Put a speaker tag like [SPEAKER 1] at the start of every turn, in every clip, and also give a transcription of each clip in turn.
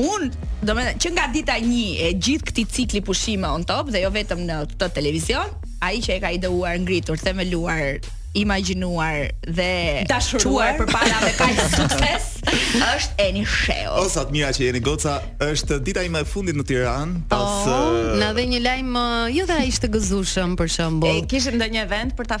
[SPEAKER 1] Un,
[SPEAKER 2] domethënë që nga dita një e gjithë këtij cikli Pushime on top dhe jo vetëm në këtë televizion, ai që e ka ideuar, ngritur, themeluar, imagjinuar dhe
[SPEAKER 1] dashuruar
[SPEAKER 2] përpara me kaq sukses është Eni Shehu.
[SPEAKER 3] O sa të mira që jeni goca, është dita ime e fundit në Tiranë, pra
[SPEAKER 4] oh, na dhe një lajm jo dhe aq i gëzueshëm për shembull.
[SPEAKER 1] E kishit ndonjë event për ta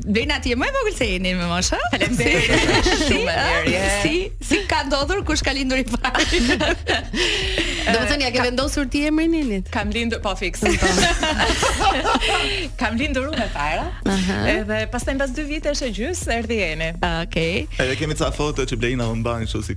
[SPEAKER 2] Blerina ti je më e vogël se Eni me moshë.
[SPEAKER 1] Faleminderit. Shumë e mirë.
[SPEAKER 2] Si si ka ndodhur kush ka lindur i parë?
[SPEAKER 4] Domethënë ia ke vendosur ti emrin Enit.
[SPEAKER 1] Kam lindur po fiks. Kam lindur unë e para. Edhe pastaj mbas 2 vitesh e gjys erdhi Eni.
[SPEAKER 2] Okej.
[SPEAKER 3] Edhe kemi ca foto që Blerina më mban kështu si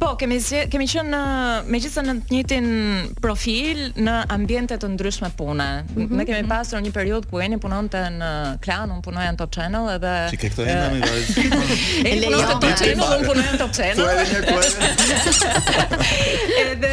[SPEAKER 2] Po,
[SPEAKER 1] kemi kemi qenë megjithëse në të njëjtin profil në ambiente të ndryshme pune. Mm -hmm. Ne kemi pasur një periudhë ku Eni punonte në Klan, unë punoja në Top Channel edhe
[SPEAKER 3] Ti ke këto emra më varet.
[SPEAKER 1] Eni punonte në Top Channel, unë punoja në Top Channel.
[SPEAKER 3] Edhe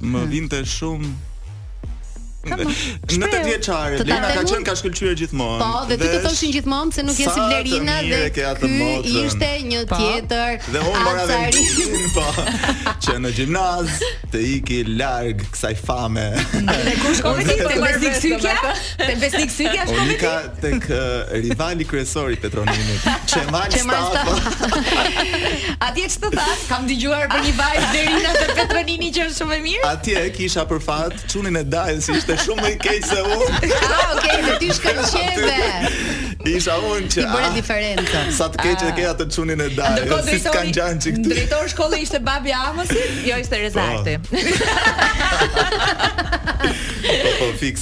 [SPEAKER 3] më hmm. vinte shumë
[SPEAKER 4] Nëntëvjeçare,
[SPEAKER 3] Blerina ka qenë ka shkëlqyer gjithmonë.
[SPEAKER 4] Po, dhe ty të thoshin gjithmonë pse nuk je si Blerina dhe
[SPEAKER 3] ke atë motër.
[SPEAKER 4] Ishte një
[SPEAKER 2] po.
[SPEAKER 4] tjetër.
[SPEAKER 3] Dhe unë mora vendim, po. Që në gjimnaz të iki larg kësaj fame.
[SPEAKER 2] Dhe ku shkove ti te Besnik Sykja? Te Besnik Sykja shkove ti?
[SPEAKER 3] tek rivali kryesor i Petro Ninit,
[SPEAKER 4] Qemal
[SPEAKER 3] Stafa.
[SPEAKER 2] Atje s'të tha? Kam dëgjuar për një vajzë Blerina te Petro Nini që është shumë e mirë.
[SPEAKER 3] Atje kisha për fat çunin e dajës ishte shumë më i keq se unë.
[SPEAKER 4] Ah, okay, dhe ti shkëlqeve.
[SPEAKER 3] Isha unë që.
[SPEAKER 4] Ti bëre
[SPEAKER 3] ah,
[SPEAKER 4] diferencën.
[SPEAKER 3] Sa të keq e ah. ke atë çunin e dajës.
[SPEAKER 2] Ndërkohë
[SPEAKER 3] si s'kan gjan çik ty.
[SPEAKER 2] Drejtori i shkollës ishte babi Amosit,
[SPEAKER 1] jo ishte Rezarti.
[SPEAKER 3] Po, po,
[SPEAKER 2] po fiks.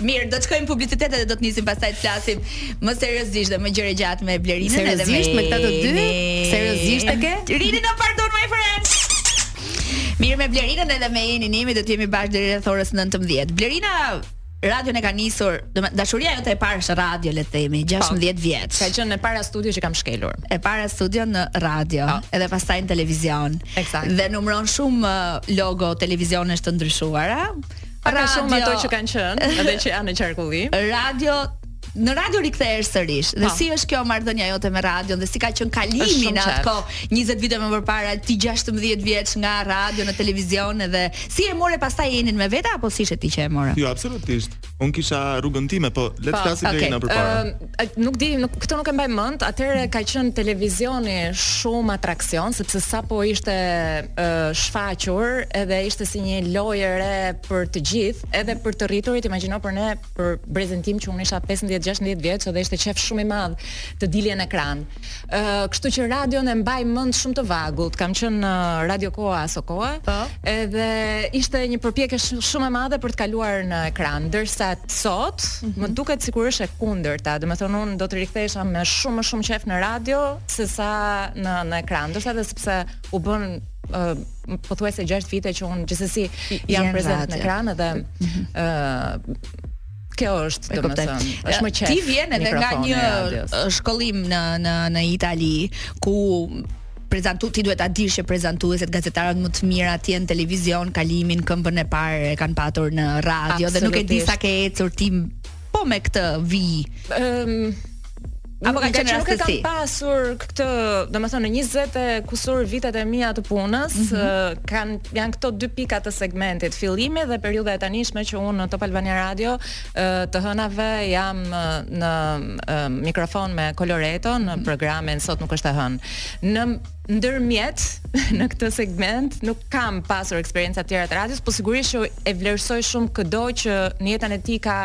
[SPEAKER 2] Mirë, do të shkojmë në publicitet dhe do të nisim pastaj të flasim më seriozisht dhe më gjerë e gjatë me Blerinën edhe me
[SPEAKER 4] Seriozisht me këta të dy?
[SPEAKER 2] Enin.
[SPEAKER 4] Seriozisht e ke?
[SPEAKER 2] Rini në pardon my friend. Mirë me Blerinën edhe me Enin jemi do të jemi bashkë deri rreth orës 19. Blerina radion e ka nisur, dashuria jote e parë është radio, le të themi, 16 po, vjeç.
[SPEAKER 1] Ka qenë e para studio që kam shkelur.
[SPEAKER 2] E para studio në radio, pra.
[SPEAKER 1] Po.
[SPEAKER 2] edhe pastaj në televizion.
[SPEAKER 1] Ekzakt.
[SPEAKER 2] Dhe numëron shumë uh, logo televizionesh të ndryshuara.
[SPEAKER 1] Pak a shumë ato që kanë qenë dhe që janë në qarkullim.
[SPEAKER 2] Radio në radio rikthehesh sërish. Dhe
[SPEAKER 1] po.
[SPEAKER 2] si është kjo marrëdhënia jote me radion dhe si ka qenë kalimi në atë kohë 20 vite më parë ti 16 vjeç nga radio në televizion edhe si e more pastaj Enin me vete apo s'ishe ti që e more?
[SPEAKER 3] Jo, absolutisht. Un kisha rrugën time, po le të
[SPEAKER 1] po,
[SPEAKER 3] flasim
[SPEAKER 2] okay.
[SPEAKER 3] deri në përpara.
[SPEAKER 1] Uh, nuk di, këtë nuk e mbaj mend, atëherë ka qenë televizioni shumë atraksion sepse sapo ishte uh, shfaqur edhe ishte si një lojë e re për të gjithë, edhe për të rriturit, imagjino për ne për brezin tim që unë isha 15-16 vjeç dhe ishte qejf shumë i madh të dilje në ekran. Kështu që radion e mbaj mend shumë të vagullt. Kam qenë në Radio Koha asokohe.
[SPEAKER 2] Po.
[SPEAKER 1] Edhe ishte një përpjekje shumë e madhe për të kaluar në ekran, ndërsa sot mm -hmm. më duket sikur është e kundërta. Domethënë unë do të rikthehesha me shumë më shumë qejf në radio se sa në në ekran, ndërsa edhe sepse u bënë uh, pothuajse 6 vite që unë gjithsesi jam prezent në ekran edhe ë mhm. uh,
[SPEAKER 2] Kjo është,
[SPEAKER 1] domethënë, është më qejf.
[SPEAKER 2] Ti vjen edhe nga një shkollim në në në Itali ku prezantu ti duhet ta dish që prezantuesit, gazetarët më të mirë atje në televizion kalimin këmbën e parë e kanë patur në radio dhe nuk e di sa ke ecur ti po me këtë vijë.
[SPEAKER 1] Ëm um,
[SPEAKER 2] Apo ka qenë
[SPEAKER 1] rastësi. Nuk e kam pasur këtë, domethënë në 20 e kusur vitet e mia të punës, mm -hmm. kanë janë këto dy pika të segmentit, fillimi dhe periudha e tanishme që unë në Top Albania Radio të hënave jam në mikrofon me Coloreto në mhm. programin Sot nuk është e hënë. Në ndërmjet në këtë segment nuk kam pasur eksperienca të tjera të radios, po sigurisht që e vlerësoj shumë këdo që në jetën e tij ka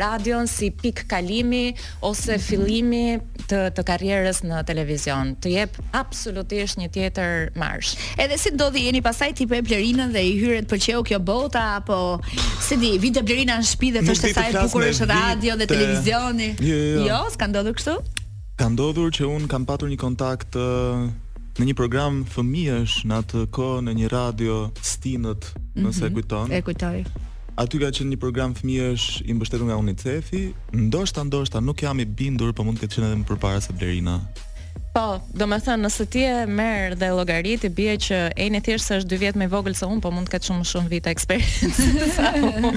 [SPEAKER 1] radion si pikë kalimi, ose fillimi të të karrierës në televizion të jep absolutisht një tjetër marsh.
[SPEAKER 2] Edhe si ndodhi Eni pastaj, ti pe Blerinën dhe i hyre të pëlqeu kjo bota apo s'e di, vinte Blerina në shtëpi dhe thoshte sa e bukur është radio dhe televizioni.
[SPEAKER 3] Jo, jo, jo.
[SPEAKER 2] jo s'ka ndodhur kështu?
[SPEAKER 3] Ka ndodhur që unë kam patur një kontakt në një program fëmijësh në atë kohë në një radio Stinët, nëse mm -hmm. e mhm. kujton.
[SPEAKER 2] E kujtoj.
[SPEAKER 3] Aty ka qenë një program fëmijësh i mbështetur nga UNICEF-i. Ndoshta, ndoshta nuk jam i bindur, po mund të ketë qenë edhe më përpara se Blerina.
[SPEAKER 1] Po, domethënë, nëse ti e merr dhe llogarit, i bie që Eni, thjesht se është dy vjet më i vogël se unë, po mund të ketë shumë më shumë vite eksperiencë sesa unë.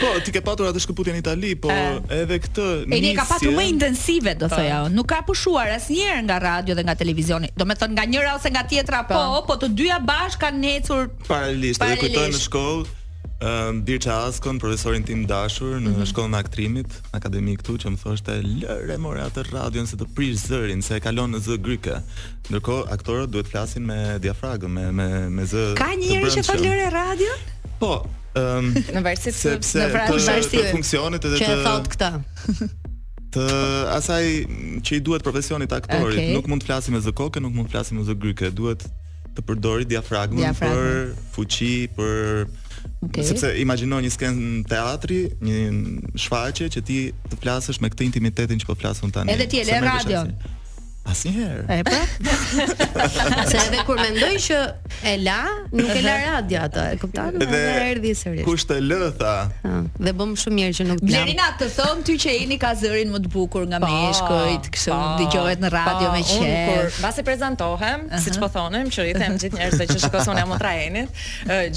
[SPEAKER 3] po, ti ke patur atë shkëputje në Itali, po e, edhe këtë
[SPEAKER 2] nisje... Eni e ka patur më intensive, do thoja, nuk ka pushuar asnjëherë nga radio dhe nga televizioni, domethënë nga njëra ose nga tjetra, po,
[SPEAKER 1] po,
[SPEAKER 2] po të dyja bashkë kanë ecur
[SPEAKER 3] Paralelisht,
[SPEAKER 2] e
[SPEAKER 3] kujtoj në shkollë, ëm um, Birçe Haskon, profesorin tim të dashur në
[SPEAKER 2] mm -hmm.
[SPEAKER 3] shkollën e aktrimit, akademi këtu që më thoshte, "Lëre more atë radion se të prish zërin, se e kalon në zë gryke." Ndërkohë aktorët duhet të flasin me diafragëm, me me me zë.
[SPEAKER 2] Ka një njeri që thotë lëre radion?
[SPEAKER 3] Po, ëm um,
[SPEAKER 1] në varësi,
[SPEAKER 3] sepse
[SPEAKER 2] në varësi
[SPEAKER 3] të funksionit edhe të
[SPEAKER 4] Që e thotë këtë.
[SPEAKER 3] të asaj që i duhet profesionit të aktorit,
[SPEAKER 2] okay.
[SPEAKER 3] nuk mund të flasim me zë koke, nuk mund të flasim me zë gryke, duhet të përdorim diafragmën
[SPEAKER 2] Diafragma.
[SPEAKER 3] për fuqi, për
[SPEAKER 2] okay.
[SPEAKER 3] sepse imagjino një skenë teatri, një shfaqje që ti të flasësh me këtë intimitetin që po flas unë tani.
[SPEAKER 2] Edhe ti e le radion.
[SPEAKER 3] Asnjëherë.
[SPEAKER 2] E pra.
[SPEAKER 4] Se edhe kur mendoi që e la, nuk e la radio atë, e kupton? Dhe erdhi sërish.
[SPEAKER 3] Kush të lë,
[SPEAKER 4] thuaj? Dhe bën shumë mirë që nuk e la.
[SPEAKER 2] Blerina të thonë ty që Eni ka zërin më të bukur nga po. meshkujt. Kështu
[SPEAKER 1] po,
[SPEAKER 2] dëgjohet në radio
[SPEAKER 1] po,
[SPEAKER 2] me qejf.
[SPEAKER 1] Unë kur mbase prezantohem, uh -huh. siç po thonim, që i them gjithë njerëzve që shikoj s'unë jam motra e Enit,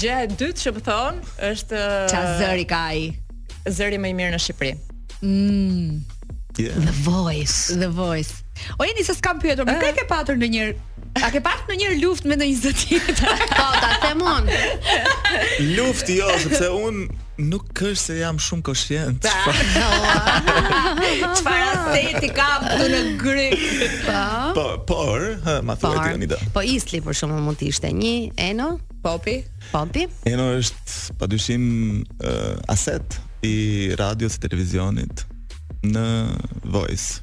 [SPEAKER 1] gjëja e dytë që po thonë është
[SPEAKER 2] Ça zëri ka ai?
[SPEAKER 1] Zëri më i mirë në Shqipëri.
[SPEAKER 2] Mm.
[SPEAKER 3] Yeah.
[SPEAKER 2] The Voice. The Voice. O Eni se s'kam pyetur, më ah. ke patur ndonjëherë A ke pas ndonjëherë luftë me ndonjë zë tjetër?
[SPEAKER 4] Po, ta them unë.
[SPEAKER 3] Luftë jo, sepse unë nuk është se jam shumë koshient.
[SPEAKER 2] Çfarë aseti ka këtu në grykë?
[SPEAKER 3] Po. Po, por, ha, ma thuaj ti Anida.
[SPEAKER 4] Po Isli për shkakun mund të ishte një Eno,
[SPEAKER 2] Popi.
[SPEAKER 4] Popi.
[SPEAKER 3] Eno është padyshim uh, aset i radios e televizionit në Voice.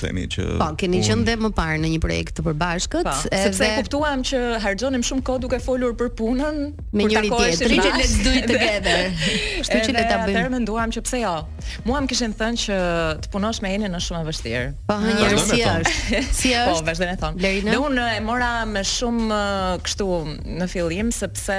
[SPEAKER 3] themi që
[SPEAKER 4] Po, keni
[SPEAKER 3] un...
[SPEAKER 4] qenë dhe më parë në një projekt të përbashkët,
[SPEAKER 1] po, edhe sepse e kuptuam që harxhonim shumë kohë duke folur për punën,
[SPEAKER 4] me njëri tjetrin,
[SPEAKER 1] që
[SPEAKER 2] let's do it together.
[SPEAKER 4] Kështu që le ta bëjmë.
[SPEAKER 1] Atëherë menduam që pse jo. Mua më kishin thënë që të punosh me Enin është shumë e vështirë.
[SPEAKER 4] Po, një
[SPEAKER 3] herë
[SPEAKER 4] si është. Si
[SPEAKER 1] po,
[SPEAKER 4] është?
[SPEAKER 1] Po, vazhdojnë e thonë. Dhe unë e mora me shumë kështu në fillim sepse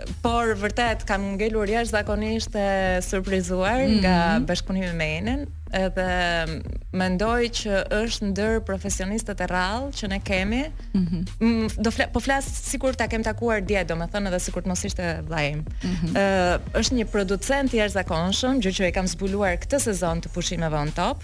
[SPEAKER 1] Por vërtet kam ngelur jashtëzakonisht e surprizuar mm -hmm. nga mhm. bashkëpunimi me Enin, edhe mendoj që është ndër profesionistët e rrallë që ne kemi. Mm -hmm. Do flas, po flas sikur ta kem takuar dje, domethënë edhe sikur të mos ishte vllai im. Mm -hmm. Ë është një producent i jashtëzakonshëm, gjë që e kam zbuluar këtë sezon të pushimeve on top.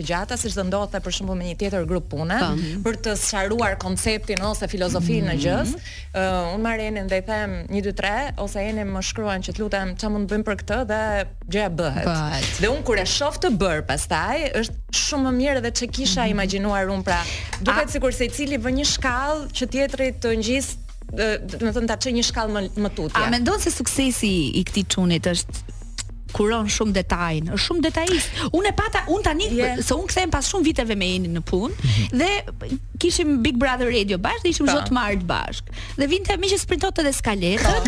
[SPEAKER 1] të gjata, siç do ndodhte për shembull me një tjetër grup pune,
[SPEAKER 4] po. mhm.
[SPEAKER 1] për të sqaruar konceptin ose filozofinë e gjësë. Mhm. Ë uh, un marr Enin dhe i them 1 2 3 ose Eni më shkruan që të lutem çfarë mund të bëjmë për këtë dhe gjëja bëhet.
[SPEAKER 4] bëhet.
[SPEAKER 1] Dhe un kur e shoh të bërë pastaj është shumë më mirë edhe ç'e kisha
[SPEAKER 4] mhm.
[SPEAKER 1] imagjinuar un pra. Duket sikur secili vë një shkallë që tjetri të ngjisë domethënë ta çojë një shkallë më më tutje.
[SPEAKER 2] A mendon se suksesi i këtij çunit është kuron shumë detajin. Është shumë detajist. Unë e pata, unë tani
[SPEAKER 1] yeah.
[SPEAKER 2] se unë kthehem pas shumë viteve me Enin në punë mm -hmm. dhe kishim Big Brother Radio bashkë dhe ishim
[SPEAKER 1] çdo
[SPEAKER 2] të martë bashkë. Dhe vinte me që s'printonte edhe skaletën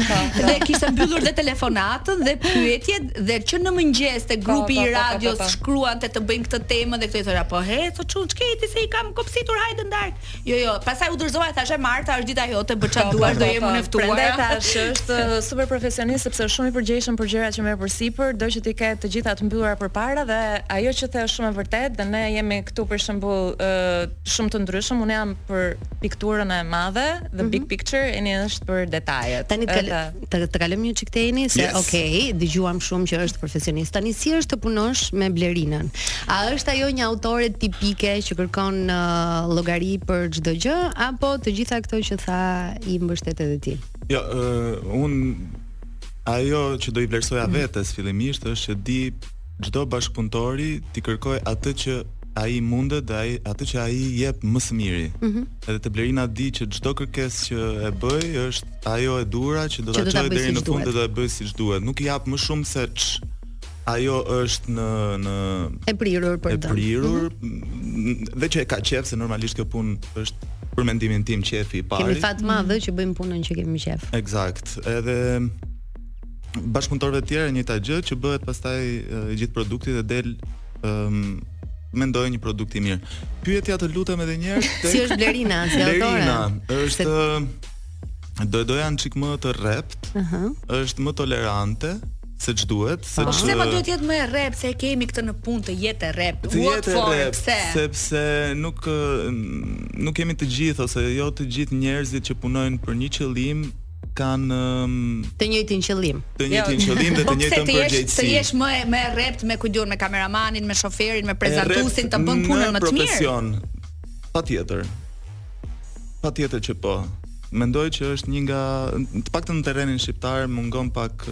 [SPEAKER 2] dhe kishte mbyllur dhe telefonatën dhe pyetjet dhe që në mëngjes te grupi i radios shkruante të bëjmë këtë temë dhe këtë thoja po he, thotë çun ç'ke ti se i kam kopsitur hajde ndark. Jo, jo, pastaj u dorëzova thashë e marta është dita jote, bëj çfarë po, po, duash, po, do jem unë i ftuar.
[SPEAKER 1] Prandaj thashë është uh, super profesionist sepse është shumë i përgjegjshëm për gjërat që merr përsipër, do që t'i ketë të gjitha të mbyllura përpara dhe ajo që the është shumë e vërtetë dhe ne jemi këtu për shembull uh, shumë të ndryshëm. Unë jam për pikturën e madhe, the mm -hmm. big mhm. picture, Eni është për detajet.
[SPEAKER 4] Tani të të të kalojmë një çik te Eni se
[SPEAKER 3] yes.
[SPEAKER 4] okay, dëgjuam shumë që është profesionist. Tani si është të punosh me Blerinën? A është ajo një autore tipike që kërkon uh, llogari për çdo gjë apo të gjitha këto që tha i mbështet edhe ti?
[SPEAKER 3] Jo, uh, un ajo që do i vlerësoja
[SPEAKER 4] mm.
[SPEAKER 3] vetes fillimisht është që di Çdo bashkëpunëtori t'i kërkoj atë që ai mundet dhe ai atë që ai jep më së miri.
[SPEAKER 4] Ëh.
[SPEAKER 3] Mm Edhe te Blerina di që çdo kërkesë që e bëj është ajo e duhura që do ta çojë deri në fund dhe do e bëj siç duhet. Nuk i jap më shumë se ç ajo është në në
[SPEAKER 4] e prirur për
[SPEAKER 3] të.
[SPEAKER 4] E
[SPEAKER 3] prirur mm -hmm. dhe që e ka qejf se normalisht kjo punë është për mendimin tim qejfi i parë.
[SPEAKER 4] Kemi fat madh mm -hmm. që bëjmë punën që kemi qejf.
[SPEAKER 3] Eksakt. Edhe bashkëpunëtorëve të tjerë e njëjta gjë që bëhet pastaj i gjithë produkti dhe del um, mendoj një produkt i mirë. Pyetja të lutem edhe një herë.
[SPEAKER 4] si është Blerina, si autore?
[SPEAKER 3] Blerina është Se... do doja një çik më të rrept.
[SPEAKER 4] Ëh. Uh -huh.
[SPEAKER 3] Është më tolerante se ç'duhet se
[SPEAKER 2] po, pse duhet të jetë më e rrept se kemi këtë në punë të jetë e rrept
[SPEAKER 3] të jetë e rrept
[SPEAKER 2] pse?
[SPEAKER 3] sepse nuk nuk kemi të gjithë ose jo të gjithë njerëzit që punojnë për një qëllim kanë
[SPEAKER 4] të njëjtin qëllim.
[SPEAKER 3] Të njëjtin jo. qëllim dhe të
[SPEAKER 2] po
[SPEAKER 3] njëjtën përgjegjësi.
[SPEAKER 2] Të jesh më më e rrept me këdo me kameramanin, me shoferin, me prezantuesin të bën punën më të mirë.
[SPEAKER 3] Profesion. Patjetër. Patjetër që po. Mendoj që është një nga të paktën në terrenin shqiptar mungon pak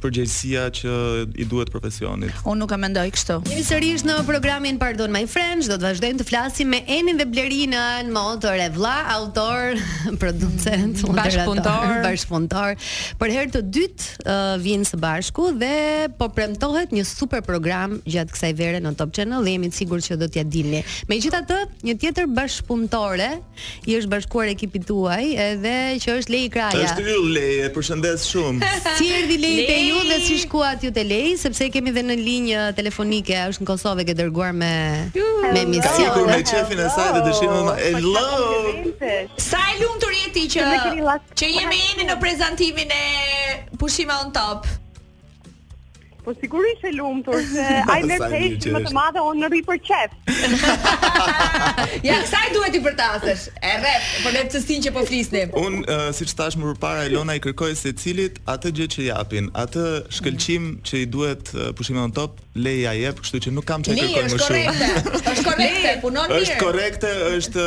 [SPEAKER 3] përgjegjësia që i duhet profesionit.
[SPEAKER 2] Unë nuk e mendoj kështu.
[SPEAKER 4] Jemi sërish në programin Pardon My Friends, do të vazhdojmë të flasim me Enin dhe Blerinën, motër e vlla, autor, producent, mm,
[SPEAKER 1] bashkëpunëtor,
[SPEAKER 4] bashkëpunëtor. Për herë të dytë uh, vijnë së bashku dhe po premtohet një super program gjatë kësaj vere në Top Channel dhe jemi të sigurt që do t'ja dilni. Megjithatë, një tjetër bashkëpunëtore i është bashkuar ekipit tuaj edhe që është Lei Kraja.
[SPEAKER 3] Është yll Lei, e përshëndes shumë.
[SPEAKER 4] si erdhi Lei te ju dhe si shkuat ju te Lei, sepse e kemi dhe në linjë telefonike, është në Kosovë e ke dërguar me me mision.
[SPEAKER 3] Ka ikur me qejfin e saj dhe dëshirën më hello.
[SPEAKER 2] Sa e lumtur je ti që
[SPEAKER 5] që
[SPEAKER 2] jemi jeni në prezantimin e Pushime on Top.
[SPEAKER 5] Po sigurisht e lumtur se ai merr peshë më të madhe unë rri për
[SPEAKER 2] qejf. kësaj duhet i përtasesh. E rrept, për temën që po flisnim.
[SPEAKER 3] Un uh, siç thash më parë Elona i kërkoj secilit atë gjë që japin, atë shkëlqim që i duhet uh, Pushime on Top, Lei ia jep, kështu që nuk kam çfarë kërkoj më shumë.
[SPEAKER 2] Është korrekte, është korrekte, punon mirë.
[SPEAKER 3] Është korrekte, është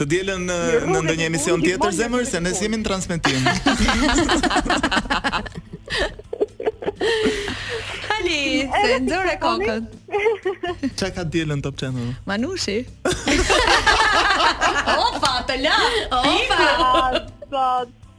[SPEAKER 5] Të dielën
[SPEAKER 3] në ndonjë emision tjetër zemër se ne jemi në transmetim.
[SPEAKER 2] Hali, se nxore kokën.
[SPEAKER 3] Çka ka të dielën Top Channel?
[SPEAKER 2] Manushi. Opa, të la.
[SPEAKER 4] Opa. Opa.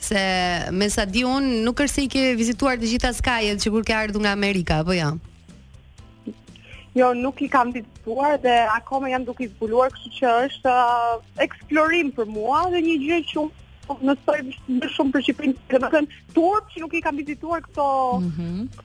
[SPEAKER 4] Se me sa di un, nuk është se i ke vizituar të gjitha skajet që kur ke ardhur nga Amerika, apo jo?
[SPEAKER 5] Jo, nuk i kam vizituar dhe akoma jam duke i zbuluar, kështu që është uh, eksplorim për mua dhe një gjë që unë po mësoj më shumë për Shqipërinë, domethënë, turp që nuk i kam vizituar këto,
[SPEAKER 2] mm -hmm.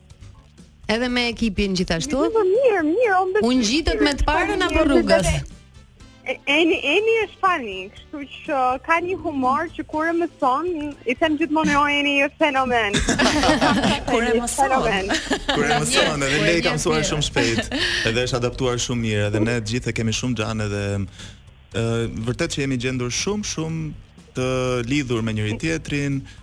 [SPEAKER 2] Edhe me
[SPEAKER 4] ekipin gjithashtu.
[SPEAKER 5] Po mirë, mirë, unë besoj.
[SPEAKER 4] U ngjitët me të parën apo rrugës?
[SPEAKER 5] Eni, Eni është funny, kështu që ka një humor që kur e mëson, i them gjithmonë jo Eni është fenomen.
[SPEAKER 1] kur e mëson.
[SPEAKER 3] Kur e mëson, edhe ne
[SPEAKER 2] e
[SPEAKER 3] kam mësuar shumë shpejt, edhe është adaptuar shumë mirë, edhe ne të gjithë e kemi shumë xhan edhe vërtet që jemi gjendur shumë shumë të lidhur me njëri tjetrin,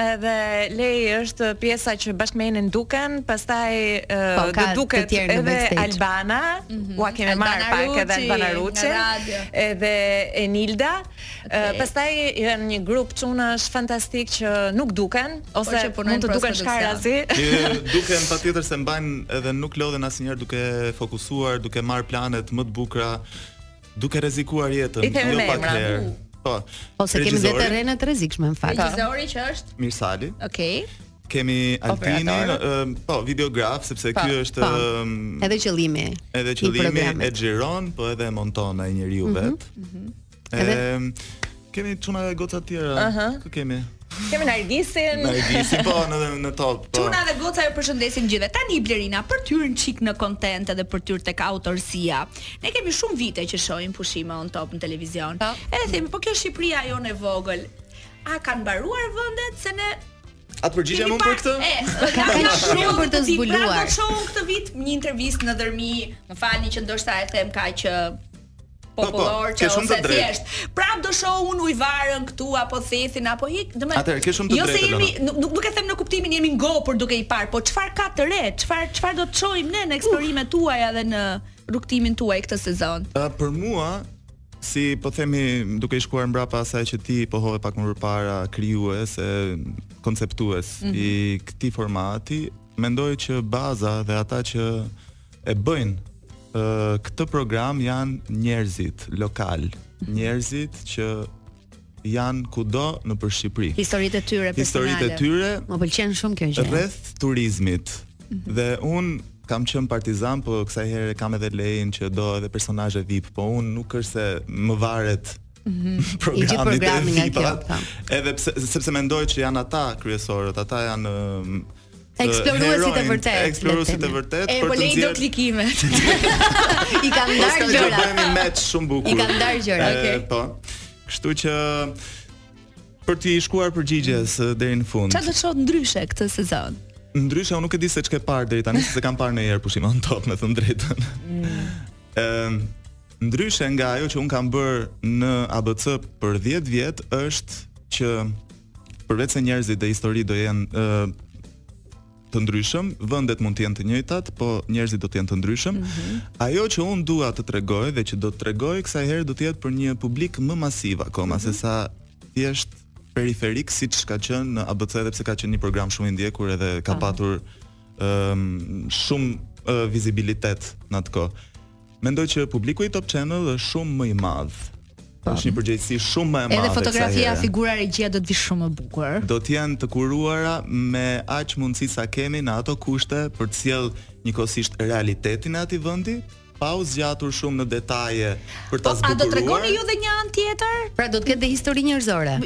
[SPEAKER 4] Edhe Lei
[SPEAKER 1] është pjesa që bashkë me Enin duket, pastaj
[SPEAKER 4] ë,
[SPEAKER 1] Po,
[SPEAKER 4] ka
[SPEAKER 1] dhe
[SPEAKER 4] të
[SPEAKER 1] duket
[SPEAKER 4] tjerë në
[SPEAKER 1] edhe
[SPEAKER 4] backstage.
[SPEAKER 1] Albana, ua kemi
[SPEAKER 2] Albana
[SPEAKER 1] marrë pak edhe
[SPEAKER 2] Ruçi,
[SPEAKER 1] Albana
[SPEAKER 2] nga
[SPEAKER 1] Ruçin,
[SPEAKER 2] radio.
[SPEAKER 1] edhe Enilda. Ë, pastaj janë një grup çunash fantastik që nuk duken ose Po,
[SPEAKER 2] që punojnë
[SPEAKER 1] mund të duken
[SPEAKER 2] pros
[SPEAKER 1] shkarazi.
[SPEAKER 3] Që duhen patjetër se bëjnë edhe nuk lodhen asnjëherë duke fokusuar, duke marrë planet më të bukura. duke rrezikuar jetën jo pak herë. Po.
[SPEAKER 4] Po se kemi dhe terrene të rrezikshme në fakt.
[SPEAKER 2] Regjizori që është
[SPEAKER 3] Mirsali.
[SPEAKER 2] Okej. Okay.
[SPEAKER 3] Kemi Altinin, po, videograf, sepse pa,
[SPEAKER 1] po,
[SPEAKER 3] ky
[SPEAKER 4] po.
[SPEAKER 3] është... Pa.
[SPEAKER 4] Edhe Qëllimi.
[SPEAKER 3] Edhe Qëllimi e xhiron, po edhe e monton ai njeriu mhm,
[SPEAKER 4] vetë.
[SPEAKER 3] Mm -hmm. Edhe... Kemi çuna dhe goca të tjera.
[SPEAKER 1] Ëh. Uh -huh.
[SPEAKER 3] Kë kemi?
[SPEAKER 1] Kemi Nargisin.
[SPEAKER 3] Nargisin po në on top. Po.
[SPEAKER 2] Çuna dhe goca ju përshëndesim të gjithëve. Tani Blerina për të hyrë çik në kontent edhe për të hyrë tek autorësia. Ne kemi shumë vite që shohim pushime on top në televizion.
[SPEAKER 1] Po.
[SPEAKER 2] Edhe themi, po kjo Shqipëria jonë e vogël. A kanë mbaruar vendet se ne
[SPEAKER 3] A të
[SPEAKER 2] përgjigjem
[SPEAKER 3] unë për këtë?
[SPEAKER 2] E,
[SPEAKER 4] ka
[SPEAKER 2] ka
[SPEAKER 4] shumë për të zbuluar.
[SPEAKER 2] Prapë do shoh unë këtë vit një intervistë në Dhërmi, më falni që ndoshta e them kaq që Po, po, popullor
[SPEAKER 3] ke
[SPEAKER 2] që
[SPEAKER 3] shumë të drejtë ose
[SPEAKER 2] thjesht. Prap do shoh unë ujvarën këtu apo Thethin apo hike, do me
[SPEAKER 3] Atëherë, ke shumë të
[SPEAKER 2] jo se
[SPEAKER 3] drejtë,
[SPEAKER 2] jemi Elona. nuk, nuk nuk e them në kuptimin jemi ngopur duke i parë, po çfarë ka të re, çfarë çfarë do të shohim ne në eksplorimet tuaja dhe në rrugëtimin tuaj këtë sezon.
[SPEAKER 3] Ë, për mua si po themi duke i shkuar mbrapa asaj që ti pohove pak më përpara krijues e konceptues i këtij formati, mendoj që baza dhe ata që e bëjnë uh, këtë program janë njerëzit lokal, njerëzit që janë kudo nëpër Shqipëri.
[SPEAKER 2] Historitë e tyre personale.
[SPEAKER 3] Historitë e tyre.
[SPEAKER 4] Më pëlqen shumë kjo gjë.
[SPEAKER 3] Rreth turizmit. Mm -hmm. Dhe unë kam qenë partizan, po kësaj herë kam edhe Lein që do edhe personazhe VIP, po unë nuk është se më varet Mm
[SPEAKER 4] -hmm. programi te
[SPEAKER 3] vipat, edhe pse, sepse mendoj që janë ata kryesorët, ata janë
[SPEAKER 4] Eksploruesit e vërtet.
[SPEAKER 3] Eksploruesit e vërtet për të nxjerrë.
[SPEAKER 2] E klikime.
[SPEAKER 4] I kanë ndarë
[SPEAKER 3] gjërat.
[SPEAKER 4] Ka
[SPEAKER 3] bërë match shumë bukur.
[SPEAKER 4] I kanë ndarë
[SPEAKER 3] gjërat,
[SPEAKER 4] okay.
[SPEAKER 3] Po. Kështu që për t'i shkuar përgjigjes eh, deri në fund.
[SPEAKER 2] Çfarë do të shoh ndryshe këtë sezon?
[SPEAKER 3] Ndryshe unë nuk e di se ç'ke parë deri tani, s'e kam parë ndonjëherë pushime on top të them të drejtën. Mm. Ëm ehm, ndryshe nga ajo që unë kam bërë në ABC për 10 vjet është që Përveç se njerëzit dhe historitë do jenë të ndryshëm, vendet mund të jenë të njëjtat, po njerëzit do të jenë të ndryshëm. Mm -hmm. Ajo që unë dua të tregoj dhe që do të tregoj kësaj herë do të jetë për një publik më masiv akoma mm -hmm. se mhm. sa thjesht periferik siç ka qenë në ABC edhe pse ka qenë një program shumë i ndjekur edhe ka patur ëm um, shumë uh, vizibilitet në atë kohë. Mendoj që publiku i Top Channel është shumë më i madh. Është një përgjegjësi shumë më e madhe.
[SPEAKER 2] Edhe fotografia, figura regjia do të vijë shumë më bukur.
[SPEAKER 3] Do të jenë të kuruara me aq mundësi sa kemi në ato kushte për të sjellë njëkohësisht realitetin e atij vendi, pa u zgjatur shumë në detaje për ta zbukuruar.
[SPEAKER 2] Po, a do
[SPEAKER 3] të
[SPEAKER 2] tregoni ju dhe një anë tjetër?
[SPEAKER 4] Pra do të ketë dhe histori njerëzore.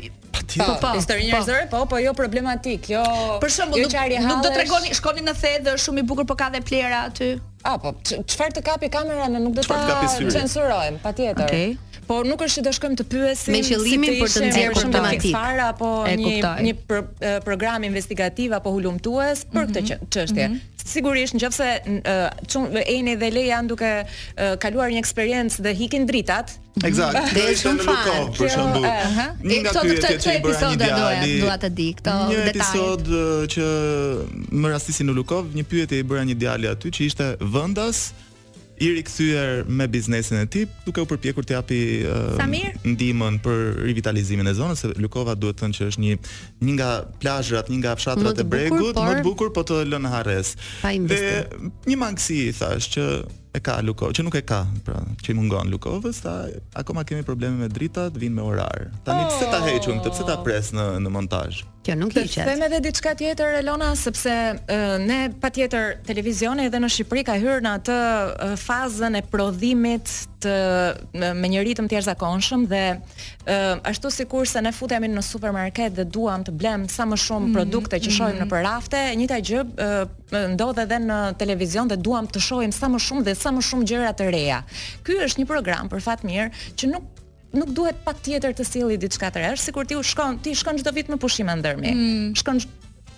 [SPEAKER 3] Po,
[SPEAKER 2] po,
[SPEAKER 1] histori
[SPEAKER 2] po.
[SPEAKER 1] njerëzore, po, po, jo problematik, jo.
[SPEAKER 2] Për shembull,
[SPEAKER 1] jo
[SPEAKER 2] nuk, nuk do tregoni, shkoni në Theth dhe është shumë i bukur, po ka dhe plehra aty.
[SPEAKER 1] A po, çfarë të kapi kamera ne nuk do ta censurojmë, patjetër.
[SPEAKER 2] Okej. Okay.
[SPEAKER 1] Po nuk është që do shkojmë të pyesim
[SPEAKER 4] me qëllimin
[SPEAKER 1] si
[SPEAKER 4] për të nxjerrë problematika
[SPEAKER 1] fare apo një një pro, program investigativ apo hulumtues për mm -hmm. këtë mhm. çështje. Mm -hmm. Sigurisht, nëse uh, Eni dhe Lei janë duke uh, kaluar një eksperiencë dhe ikin dritat,
[SPEAKER 3] Eksakt.
[SPEAKER 4] Dhe
[SPEAKER 3] është
[SPEAKER 4] shumë fan.
[SPEAKER 3] Për shembull, një nga pyetjet që i bëra një djali,
[SPEAKER 2] dua të di këto detaje.
[SPEAKER 3] Një episod që më rastisi në Lukovë, një pyetje i bëra një djali aty që ishte vendas i rikthyer me biznesin e tij, duke u përpjekur të japi
[SPEAKER 2] uh,
[SPEAKER 3] ndihmën për rivitalizimin e zonës, se Lukova duhet thënë që është një një nga plazhet, një nga fshatrat e bregut, më të bukur, po të lënë
[SPEAKER 4] harresës.
[SPEAKER 3] Dhe një mangësi i thashë që e ka Luko, që nuk e ka, pra, që i mungon Lukovës, tha, akoma kemi probleme me dritat, vijnë me orar. Tani oh. pse ta heq unë këtë, pse ta pres unë në montazh?
[SPEAKER 4] Kjo nuk hiqet.
[SPEAKER 1] Them edhe diçka tjetër Elona sepse e, ne patjetër televizioni edhe në Shqipëri ka hyrë në atë e, fazën e prodhimit të me, me një ritëm të jashtëzakonshëm dhe e, ashtu sikurse ne futemi në supermarket dhe duam të blejmë sa më shumë mm -hmm. produkte që shohim mm -hmm. nëpër rafte, e njëjta gjë ndodh edhe në televizion dhe duam të shohim sa më shumë dhe sa më shumë gjëra të reja. Ky është një program për fat mirë që nuk nuk duhet patjetër të sjelli diçka të re. Është sikur ti u shkon, ti shkon çdo vit me pushime në Dhërmi. Mm. Shkon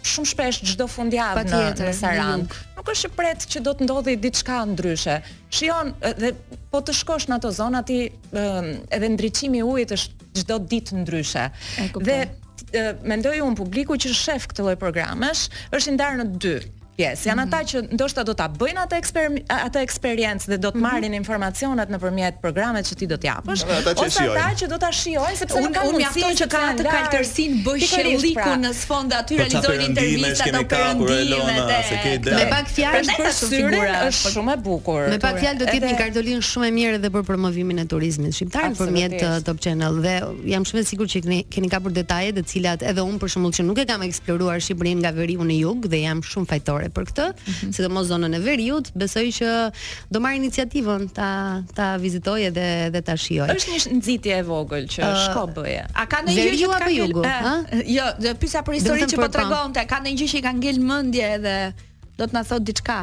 [SPEAKER 1] shumë shpesh çdo fundjavë në, në Sarandë.
[SPEAKER 4] Nuk.
[SPEAKER 1] nuk është që pret që do të ndodhi diçka ndryshe. Shijon dhe po të shkosh në ato zona ti edhe ndriçimi i ujit është çdo ditë ndryshe. Dhe mendoj unë publiku që shef këtë lloj programesh është i ndarë në dy pjesë. Janë mm -hmm. ata që ndoshta do ta bëjnë atë eksper atë eksperiencë dhe do të mhm. marrin mm -hmm. informacionet nëpërmjet programeve që ti do të
[SPEAKER 3] japësh, mm -hmm.
[SPEAKER 1] ose ata që do ta shijojnë sepse
[SPEAKER 2] mua
[SPEAKER 1] më
[SPEAKER 2] mjafton që ka atë kaltërsinë bëj shelliku
[SPEAKER 1] pra.
[SPEAKER 2] në sfond aty
[SPEAKER 3] po
[SPEAKER 2] realizojnë
[SPEAKER 3] intervista ato perëndime dhe
[SPEAKER 4] me pak fjalë
[SPEAKER 2] për
[SPEAKER 1] syrin është shumë e bukur.
[SPEAKER 4] Me pak fjalë do të jetë një kartolinë shumë e mirë edhe për promovimin turizmin shqiptar nëpërmjet uh, Top Channel dhe jam shumë e sigurt që keni, keni kapur detaje të cilat edhe unë për shembull që nuk e kam eksploruar Shqipërinë nga veriu në jug dhe jam shumë fajtore për këtë, mm -hmm. sidomos zonën e veriut, besoj që do marr iniciativën ta ta vizitoj edhe edhe ta shijoj.
[SPEAKER 1] Është një nxitje e vogël që uh, shko bëje.
[SPEAKER 2] A ka ndonjë gjë që ka
[SPEAKER 4] jugu, ha?
[SPEAKER 2] Jo, pyesa për historinë që po tregonte, ka ndonjë gjë që i ka ngel në mendje edhe do të na thotë diçka.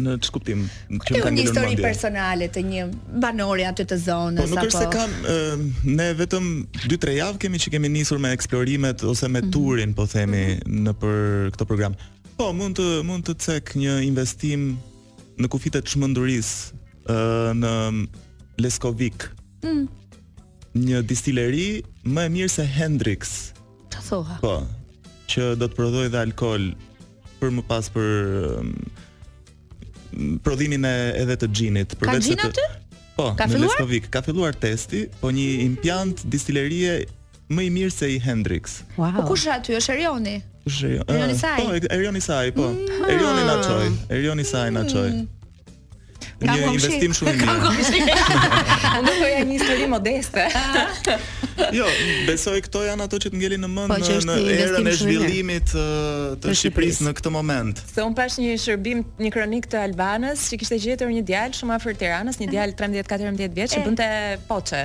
[SPEAKER 3] Në ç'kuptim, që ka
[SPEAKER 2] ngelur
[SPEAKER 3] mendja.
[SPEAKER 2] Një histori personale të një banori aty të zonës apo.
[SPEAKER 3] Po nuk është se kam ne vetëm 2-3 javë kemi që kemi nisur me eksplorimet ose me
[SPEAKER 2] mhm.
[SPEAKER 3] turin, po themi, mhm. nëpër këtë program. Po, mund të mund të cek një investim në kufijtë të çmendurisë ë në Leskovik.
[SPEAKER 2] Mm.
[SPEAKER 3] Një distileri më e mirë se Hendrick's.
[SPEAKER 2] Të thoha.
[SPEAKER 3] Po. Që do të prodhojë dhe alkool për më pas për prodhimin e edhe të xhinit për
[SPEAKER 2] vetë
[SPEAKER 3] të
[SPEAKER 2] aty?
[SPEAKER 3] Po,
[SPEAKER 2] ka
[SPEAKER 3] në Leskovik ka filluar testi, po një impiant distilerie më i mirë se i Hendrick's.
[SPEAKER 4] Wow.
[SPEAKER 2] Po kush është aty? Është Erioni.
[SPEAKER 3] Erion Isai.
[SPEAKER 2] Po,
[SPEAKER 3] Erion
[SPEAKER 2] Isai,
[SPEAKER 3] po. Mm. Erioni na çoi. Erion Isai na çoi.
[SPEAKER 2] Mm.
[SPEAKER 3] Një investim shumë i mirë.
[SPEAKER 1] Unë po jam një histori modeste.
[SPEAKER 3] jo, besoj këto janë ato që të ngelin në mend
[SPEAKER 4] po,
[SPEAKER 3] në, në erën e zhvillimit të,
[SPEAKER 4] të
[SPEAKER 3] Shqipërisë në këtë moment.
[SPEAKER 1] Se unë pashë një shërbim një kronikë të Albanës që kishte gjetur një djalë shumë afër Tiranës, një djalë 13-14 vjeç që bënte poçe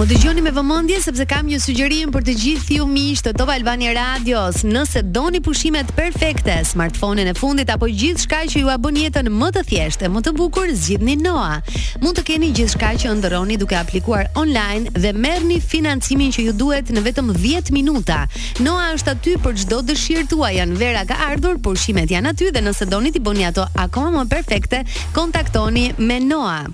[SPEAKER 1] Më
[SPEAKER 4] dëgjoni me vëmendje sepse kam një sugjerim për të gjithë ju miq të Top Albania Radios. Nëse doni pushimet perfekte, smartphone-in e fundit apo gjithçka që jua bën jetën më të thjeshtë e më të bukur, zgjidhni Noa. Mund të keni gjithçka që ëndërroni duke aplikuar online dhe merrni financimin që ju duhet në vetëm dhjetë minuta. Noa është aty për çdo dëshirë tuajën, vera ka ardhur, pushimet janë aty dhe nëse doni t'i bëni ato akoma më perfekte, kontaktoni me Noa.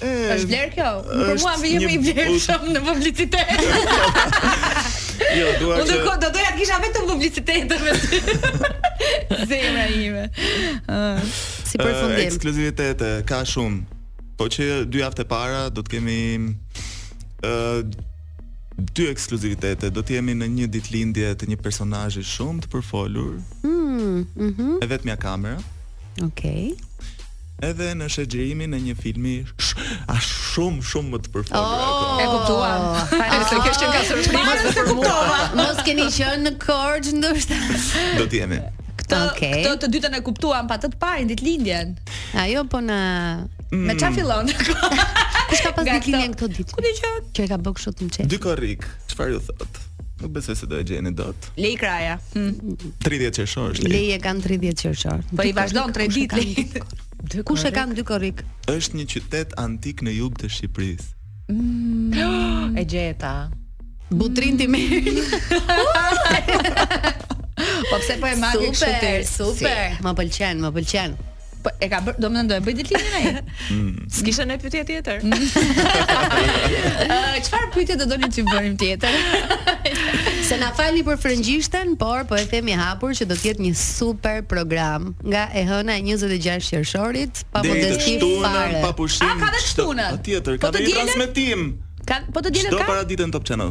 [SPEAKER 2] Është bler kjo? Për mua më jemi
[SPEAKER 3] bler
[SPEAKER 2] shumë në publicitet.
[SPEAKER 3] jo, dua që.
[SPEAKER 2] Unë do të doja të kisha vetëm publicitet me ty. Zemra ime. Uh,
[SPEAKER 4] si përfundim.
[SPEAKER 3] Uh, ekskluzivitete ka shumë. Po që dy javët e para do të kemi ë uh, dy ekskluzivitete. Do të jemi në një ditëlindje të një personazhi shumë të përfolur.
[SPEAKER 4] Mm, mm -hmm.
[SPEAKER 3] E vetmja kamera.
[SPEAKER 4] Okej. Okay.
[SPEAKER 3] Edhe në shesh xhirimin e një filmi sh, a shumë shumë më të përfolur
[SPEAKER 4] oh, ato.
[SPEAKER 2] E kuptova. Hajde të kesh qenë ka surprizë për mua.
[SPEAKER 4] Mos keni qenë në Korçë ndoshta.
[SPEAKER 3] Do të jemi.
[SPEAKER 2] Këtë,
[SPEAKER 4] okay.
[SPEAKER 2] këtë të dytën e kuptuam pa të të parën ditëlindjen.
[SPEAKER 4] Ajo po në... Mm.
[SPEAKER 2] Me ça fillon?
[SPEAKER 4] Kush ka pas ditëlindjen
[SPEAKER 2] këto
[SPEAKER 4] ditë?
[SPEAKER 2] Ku një qënë?
[SPEAKER 4] Që e ka bëgë shumë të mqenë?
[SPEAKER 3] Dy korrik, çfarë ju thotë? Nuk besoj se do e gjeni dot.
[SPEAKER 2] Lei Kraja. Hmm.
[SPEAKER 3] 30 qershor është. Lei
[SPEAKER 4] e ka 30 qershor.
[SPEAKER 2] Po i vazhdon 3 ditë. Dy
[SPEAKER 4] kush e ka në dy korrik?
[SPEAKER 3] Është një qytet antik në jug të Shqipërisë. Mm.
[SPEAKER 1] E gjeta.
[SPEAKER 4] Butrinti.
[SPEAKER 2] Po pse po e merr kështu?
[SPEAKER 4] Super, super. Si. Më pëlqen, më pëlqen.
[SPEAKER 2] Po e ka bërë, domethënë do e bëjë ditëlindjen ai.
[SPEAKER 1] Mm. S'kisha ne pyetje tjetër.
[SPEAKER 2] Ëh, çfarë pyetje do doni të bëjmë tjetër?
[SPEAKER 4] Se na falni për frëngjishten, por po e themi hapur që do të jetë një super program nga e hëna e 26 qershorit, pa modesti fare.
[SPEAKER 3] Pa pushim.
[SPEAKER 2] A ka dhe
[SPEAKER 3] të
[SPEAKER 2] shtunën?
[SPEAKER 3] Patjetër,
[SPEAKER 2] po
[SPEAKER 3] ka dhe transmetim.
[SPEAKER 2] Ka po të dielën ka. Çdo paradite në
[SPEAKER 4] Top Channel.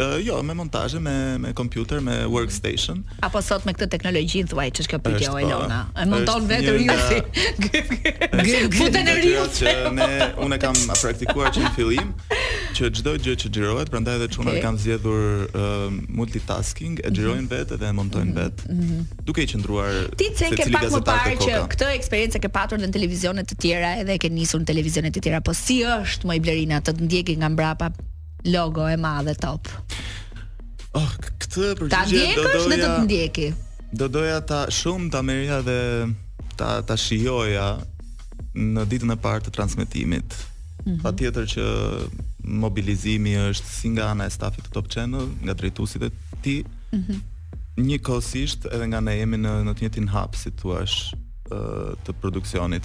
[SPEAKER 4] Uh,
[SPEAKER 1] jo,
[SPEAKER 3] me montazhe, me me kompjuter, me mhm. workstation.
[SPEAKER 2] Apo sot me këtë teknologjinë thuaj ç'është kjo pyetje o
[SPEAKER 3] po,
[SPEAKER 2] Elona. E monton vetë Riusi. Futen
[SPEAKER 3] në Rius. Ne unë kam praktikuar që në fillim që çdo gjë që xhirohet, prandaj edhe çunat
[SPEAKER 2] okay.
[SPEAKER 3] kanë zgjedhur uh, multitasking, e xhirojnë mhm. vetë dhe e montojnë mhm. vetë. Mm -hmm. Duke i qëndruar
[SPEAKER 2] Ti se ke pak më parë që këtë eksperiencë ke patur në televizione të tjera, edhe ke nisur në televizione të tjera, po si është moj Blerina të ndjekë nga mbrapa logo e madhe Top.
[SPEAKER 3] Oh, këtë përgjigje do doja.
[SPEAKER 2] Ta ndjekësh dhe
[SPEAKER 3] do
[SPEAKER 2] të ndjekë.
[SPEAKER 3] Do doja ta shumë ta merrja dhe ta ta shijoja në ditën e parë të transmetimit. Mm -hmm. Patjetër që mobilizimi është si nga ana e stafit të Top Channel, nga drejtuesit e tij. Mm -hmm. Njëkohësisht edhe nga ne jemi në në të njëjtin hap si
[SPEAKER 1] të
[SPEAKER 3] thuash të produksionit.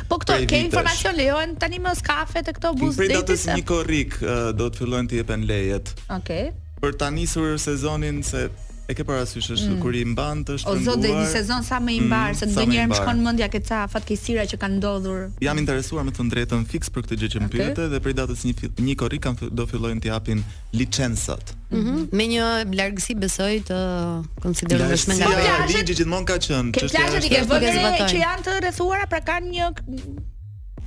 [SPEAKER 2] Po këto ke informacion lejohen tani më skafet këto buzë
[SPEAKER 3] deti.
[SPEAKER 2] Prej
[SPEAKER 3] datës një korrik do të fillojnë të jepen lejet.
[SPEAKER 2] Okej. Okay.
[SPEAKER 3] Për ta nisur sezonin se e ke parasysh është mm. kur i mban të
[SPEAKER 2] shtrënguar. O zot, dhe një sezon sa më i
[SPEAKER 3] mm, mbarë, mm, se
[SPEAKER 2] ndonjëherë më shkon mendja ke ca fatkeqësira që kanë ndodhur.
[SPEAKER 3] Jam interesuar them të drejtën fiks për këtë gjë që më
[SPEAKER 2] okay.
[SPEAKER 3] pyete dhe prej datës një një korrik kanë do fillojnë të japin licencat.
[SPEAKER 4] Mm -hmm. Me një largësi besoj të konsiderueshme nga
[SPEAKER 2] plazhet.
[SPEAKER 3] Largësia ligji gjithmonë ka qenë.
[SPEAKER 2] Ke plazhet i ke vënë re që janë të rrethuara, pra kanë një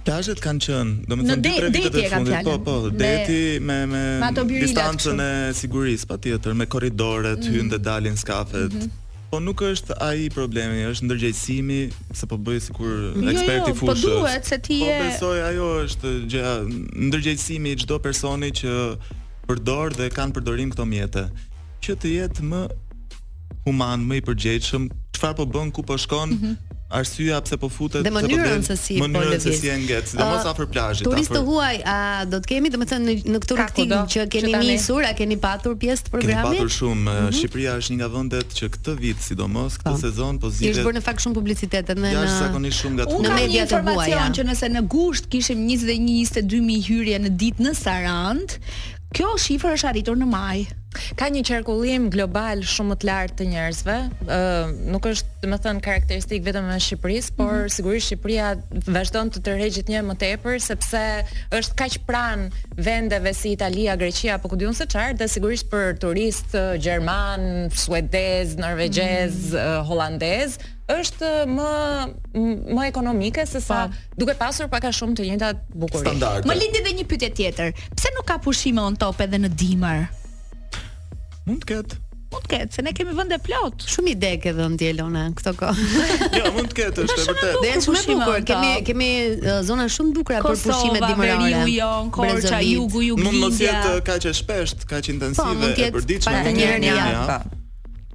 [SPEAKER 3] plazhet kanë qenë, domethënë
[SPEAKER 2] dy
[SPEAKER 3] tre
[SPEAKER 2] vite të
[SPEAKER 3] fundit, po po, deti me me,
[SPEAKER 2] me
[SPEAKER 3] distancën e sigurisë patjetër, me korridoret,
[SPEAKER 2] mm
[SPEAKER 3] -hmm. hyjnë dhe dalin skafet. Mm -hmm. Po nuk është ai problemi, është ndërgjegjësimi, se po bëj sikur
[SPEAKER 2] jo,
[SPEAKER 3] ekspert i
[SPEAKER 2] jo, po
[SPEAKER 3] fushës.
[SPEAKER 2] Po duhet se ti
[SPEAKER 3] po
[SPEAKER 2] je.
[SPEAKER 3] Po besoj ajo është gjëja, ndërgjegjësimi i çdo personi që përdor dhe ka në përdorim këto mjete, që të jetë më human, më i përgjegjshëm, çfarë po bën, ku po shkon, mm -hmm. arsyeja pse po futet
[SPEAKER 4] dhe
[SPEAKER 3] po
[SPEAKER 4] mënyrën se si po
[SPEAKER 3] lëviz. se si e nget, sidomos afër plazhit.
[SPEAKER 4] Turistë
[SPEAKER 3] të
[SPEAKER 4] huaj, a do të kemi domethënë në, në këtë
[SPEAKER 1] rrugëtim
[SPEAKER 4] që keni nisur, a keni patur pjesë të programit?
[SPEAKER 3] Kemi patur shumë. Mm -hmm. Shqipëria është një nga vendet që këtë vit sidomos këtë.
[SPEAKER 4] Po.
[SPEAKER 3] sezon po
[SPEAKER 4] zgjidhet. Është bërë në fakt shumë publicitet edhe në
[SPEAKER 3] Jashtë zakonisht shumë nga
[SPEAKER 2] turistë.
[SPEAKER 4] Unë
[SPEAKER 2] kam një informacion që nëse në gusht kishim 21-22000 hyrje në ditë në Sarandë, Kjo shifër është arritur në maj.
[SPEAKER 1] Ka një qarkullim global shumë më të lartë të njerëzve, ë nuk është, domethënë, karakteristikë vetëm e Shqipërisë, por mm -hmm. sigurisht Shqipëria vazhdon të tërheqë gjithnjë e më tepër sepse është kaq pranë vendeve si Italia, Greqia apo ku di unë se çfarë, dhe sigurisht për turistë gjermanë, suedezë, norvegjezë, mm -hmm. holandezë, është më më ekonomike se sa po. duke pasur pak a shumë të njëjtat bukuri.
[SPEAKER 3] Standarde.
[SPEAKER 2] Më lindi edhe një pyetje tjetër. Pse nuk ka pushime on top edhe në dimër?
[SPEAKER 3] Mund të ketë.
[SPEAKER 2] Mund të ketë, se ne kemi vende plot.
[SPEAKER 4] Shumë ide ke dhënë ti Elona këto kohë.
[SPEAKER 3] jo, mund të ketë, është e vërtetë.
[SPEAKER 4] Dhe është shumë e bukur. Kemi kemi uh, zona shumë bukura për pushime dimërore.
[SPEAKER 2] Kosova, Veriu jonë, Korça, Jugu, Juglindja.
[SPEAKER 3] Mund
[SPEAKER 2] të
[SPEAKER 3] jetë kaq e shpeshtë, kaq intensive
[SPEAKER 4] po,
[SPEAKER 3] e përditshme.
[SPEAKER 4] Po,
[SPEAKER 3] mund të jetë një
[SPEAKER 4] herë
[SPEAKER 2] në
[SPEAKER 1] javë.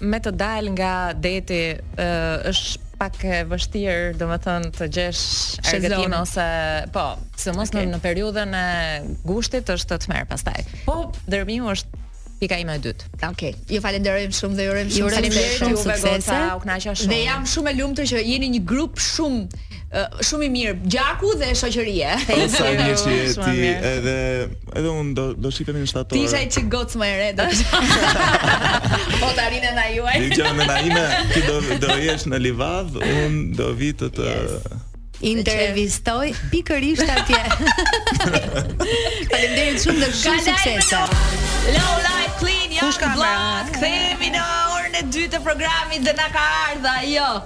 [SPEAKER 1] me të dalë nga deti ë është pak e vështirë, domethënë të gjesh argëtim ose po, sidomos
[SPEAKER 2] okay.
[SPEAKER 1] në, në periudhën e gushtit është tmerr pastaj. Po Dhërmiu është pika ime e dytë.
[SPEAKER 2] Okej. Okay. Ju falenderojmë shumë dhe ju urojmë shumë
[SPEAKER 4] suksese.
[SPEAKER 1] Ju urojmë shumë suksese.
[SPEAKER 2] Dhe jam shumë e lumtur që jeni një grup shumë shumë i mirë, gjaku dhe shoqërie.
[SPEAKER 3] Sa mirë që je ti, edhe edhe unë do do shihemi në shtator.
[SPEAKER 2] Ti isha një çikë gocë më e re do. Po ta rinë na juaj.
[SPEAKER 3] Ti jam në Naime, ti do do jesh në Livadh, unë do vij të të
[SPEAKER 4] intervistoj pikërisht atje. Faleminderit shumë dhe shumë suksese.
[SPEAKER 2] Low life clean,
[SPEAKER 1] ja,
[SPEAKER 2] kthehemi në orën e dytë të programit dhe na ka ardha,
[SPEAKER 6] jo.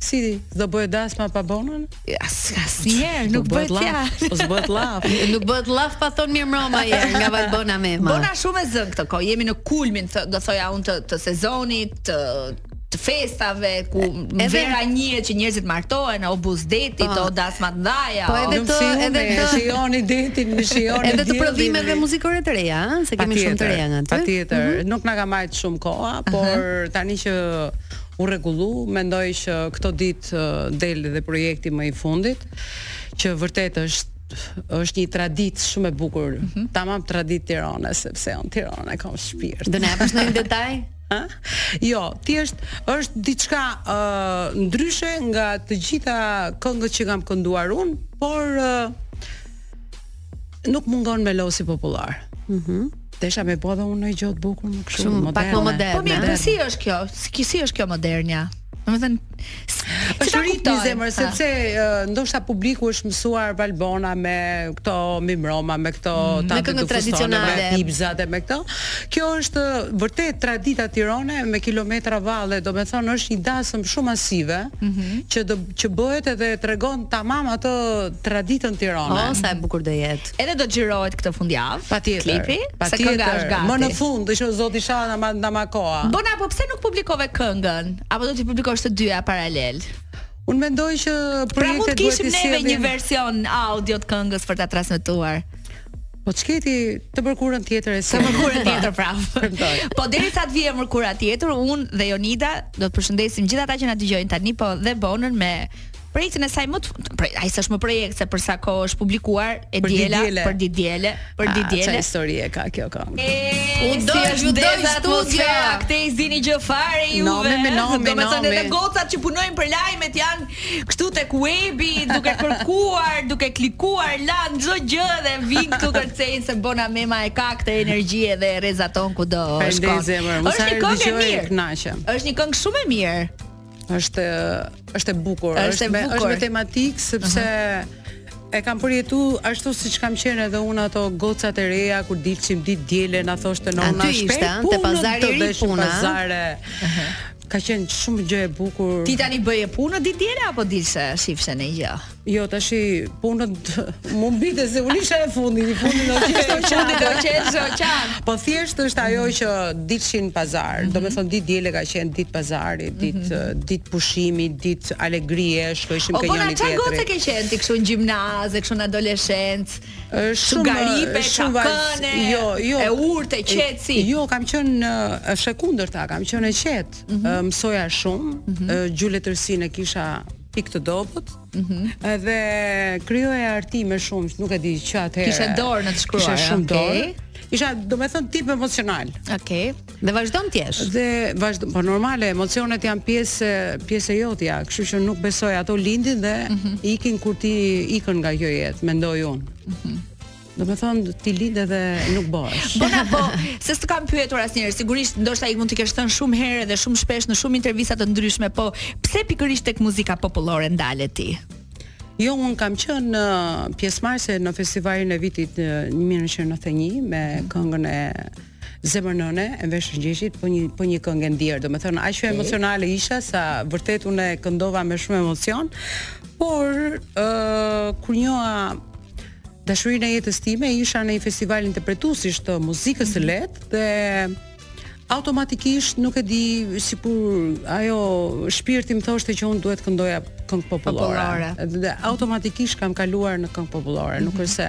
[SPEAKER 4] Si
[SPEAKER 2] do
[SPEAKER 6] bëhet dasma pa Bonën?
[SPEAKER 2] As asnjëherë, nuk bëhet fjalë.
[SPEAKER 6] Po s'bëhet llaf.
[SPEAKER 4] Nuk bëhet llaf pa thon mirëmbroma nga Valbona Mema.
[SPEAKER 2] Bona shumë e zënë këtë kohë. Jemi në kulmin të, do thoja unë të, të sezonit, të të festave ku
[SPEAKER 4] edhe,
[SPEAKER 2] vera njihet që njerëzit martohen, o buz detit,
[SPEAKER 4] po.
[SPEAKER 2] o dasma të mëdhaja.
[SPEAKER 4] Po edhe të edhe të
[SPEAKER 6] shijoni detin, më shijoni.
[SPEAKER 4] Edhe të prodhimeve muzikore të reja, se kemi shumë të reja nga aty.
[SPEAKER 6] Patjetër, mhm. nuk na ka marrë shumë koha, por tani që u rregullu, mendoj që këto ditë del edhe projekti më i fundit, që vërtet është është një traditë shumë e bukur, mm -hmm. tamam traditë tirone, sepse unë Tironën kam shpirt.
[SPEAKER 4] Do na japësh ndonjë detaj?
[SPEAKER 6] Ha? Jo, thjesht është diçka ë uh, ndryshe nga të gjitha këngët që kam kënduar unë, por uh, nuk mungon melosi popullor. Mhm. Mm Desha me bë dhe unë një gjë të bukur më kështu
[SPEAKER 4] moderne. Pak më moderne.
[SPEAKER 2] Po mirë, si është kjo? Si si është kjo modernia? Domethënë
[SPEAKER 6] është ritmi në zemër sepse ndoshta publiku është mësuar Valbona me këto mirëmroma, me këto mm,
[SPEAKER 4] tanë
[SPEAKER 6] të
[SPEAKER 4] tradicionale,
[SPEAKER 6] me pizza dhe me këto. Kjo është vërtet tradita tirone me kilometra valle, domethën është një dasëm shumë masive mhm. që do që bëhet edhe tregon tamam atë traditën tirone.
[SPEAKER 4] Oh, sa e bukur do jetë.
[SPEAKER 2] Edhe do të xhirohet këtë fundjavë.
[SPEAKER 6] Patjetër.
[SPEAKER 2] Klipi, se kënga është gati.
[SPEAKER 6] Më në fund, dashtë zoti Sha na ma na ma koha.
[SPEAKER 2] Bona, po pse nuk publikove këngën? Apo do t'i publikosh të dyja paralel?
[SPEAKER 6] Un mendoj që projektet
[SPEAKER 2] pra mund të kishim neve një version audio të këngës për ta transmetuar.
[SPEAKER 6] Po ç'ke ti të mërkurën tjetër e
[SPEAKER 2] sjell.
[SPEAKER 6] Të
[SPEAKER 2] mërkurën tjetër prapë. po deri sa të vijë mërkura tjetër, un dhe Jonida do të përshëndesim gjithë ata që na dëgjojnë tani po dhe Bonën me Projektin e saj më të ri, ai s'është më projekt se për sa kohë është publikuar e
[SPEAKER 6] për
[SPEAKER 2] diela,
[SPEAKER 6] diela.
[SPEAKER 2] për ditë diele, për
[SPEAKER 6] ditë
[SPEAKER 2] diele.
[SPEAKER 6] Çfarë histori e ka kjo këngë?
[SPEAKER 2] U
[SPEAKER 4] bo si është ndezur
[SPEAKER 2] atmosfera, këtu s'dini gjë fare juve.
[SPEAKER 6] Do me do me,
[SPEAKER 2] do me thënë edhe gocat që punojnë për lajmet janë kështu tek webi, duke kërkuar, duke klikuar, lanë çdo gjë dhe vijnë këtu kërcejnë se Bona Mema e ka këtë energji edhe rrezaton kudo shkon. Është një këngë e mirë. Është një këngë shumë e mirë.
[SPEAKER 6] Është është e bukur,
[SPEAKER 2] është
[SPEAKER 6] me është me tematikë sepse e kam përjetu, ashtu siç kam qenë edhe unë ato gocat e reja kur dilshim ditë diele na thoshte nona shpejt
[SPEAKER 4] punë te Pazari i Ri puna.
[SPEAKER 6] Pazare. Ka qenë shumë gjë e bukur.
[SPEAKER 2] Ti tani bëje punë ditë diele apo dilshe shifshe ndonjë gjë?
[SPEAKER 6] Jo, tash punët më mbitshin se unë isha e fundit, i fundi do qesh do
[SPEAKER 2] qesh do qesh do qesh.
[SPEAKER 6] Po thjesht është ajo që dilshin pazar, mm -hmm. do me thonë ditë diele ka qenë ditë pazari, mhm. ditë mm -hmm. dit pushimi, ditë alegrie, shkojshim ke
[SPEAKER 2] njëni-tjetri.
[SPEAKER 6] O, po
[SPEAKER 2] çfarë goce ke qenë, ti kështu në gjimnaz, e kështu në adoleshencë, shumë garipe,
[SPEAKER 6] shumë
[SPEAKER 2] vakëne,
[SPEAKER 6] jo, jo,
[SPEAKER 2] e urtë, e qetë, si.
[SPEAKER 6] Jo, kam qenë në të kundërta, kam qenë e qetë,
[SPEAKER 2] mm
[SPEAKER 6] -hmm. mësoja shumë, mm -hmm. gjuhë-letërsinë e kisha pikë të dobët.
[SPEAKER 2] Ëh. Mm -hmm.
[SPEAKER 6] Edhe krijoja hartime shumë, nuk e di që atëherë.
[SPEAKER 2] Kishe dorë në të shkruar.
[SPEAKER 6] Kisha shumë
[SPEAKER 2] okay.
[SPEAKER 6] dorë. Isha, do me thënë, tip emocional.
[SPEAKER 2] Okej. Okay.
[SPEAKER 4] Dhe vazhdon të jesh.
[SPEAKER 6] Dhe vazhdoj, po normale, emocionet janë pjesë, pjesë e jotja, kështu që nuk besoj ato lindin dhe mm -hmm. ikin kur ti ikën nga kjo jetë, mendoj unë. Mm -hmm. Do me thonë ti lind edhe nuk bëhesh.
[SPEAKER 2] Bona po, se s'të kam pyetur asnjëherë, sigurisht ndoshta i mund t'i kesh thënë shumë herë dhe shumë shpesh në shumë intervista të ndryshme, po pse pikërisht tek muzika popullore ndale ti?
[SPEAKER 6] Jo, un kam qenë në uh, pjesëmarrëse në festivalin e vitit 1991 uh, me këngën e Zemër nëne, e Naim Gjoshit, po një po një këngë e ndier, domethënë aq që emocionale isha sa vërtet unë e këndova me shumë emocion, por ë uh, kur njoha dashurinë e jetës time, isha në një festival interpretuesish të muzikës së lehtë dhe automatikisht nuk e di sikur ajo, shpirti më thoshte që unë duhet të këndoja këngë popullore.
[SPEAKER 2] popullore.
[SPEAKER 6] Dhe automatikisht kam kaluar në këngë popullore,
[SPEAKER 2] mm
[SPEAKER 6] -hmm. nuk
[SPEAKER 4] mhm. është
[SPEAKER 6] se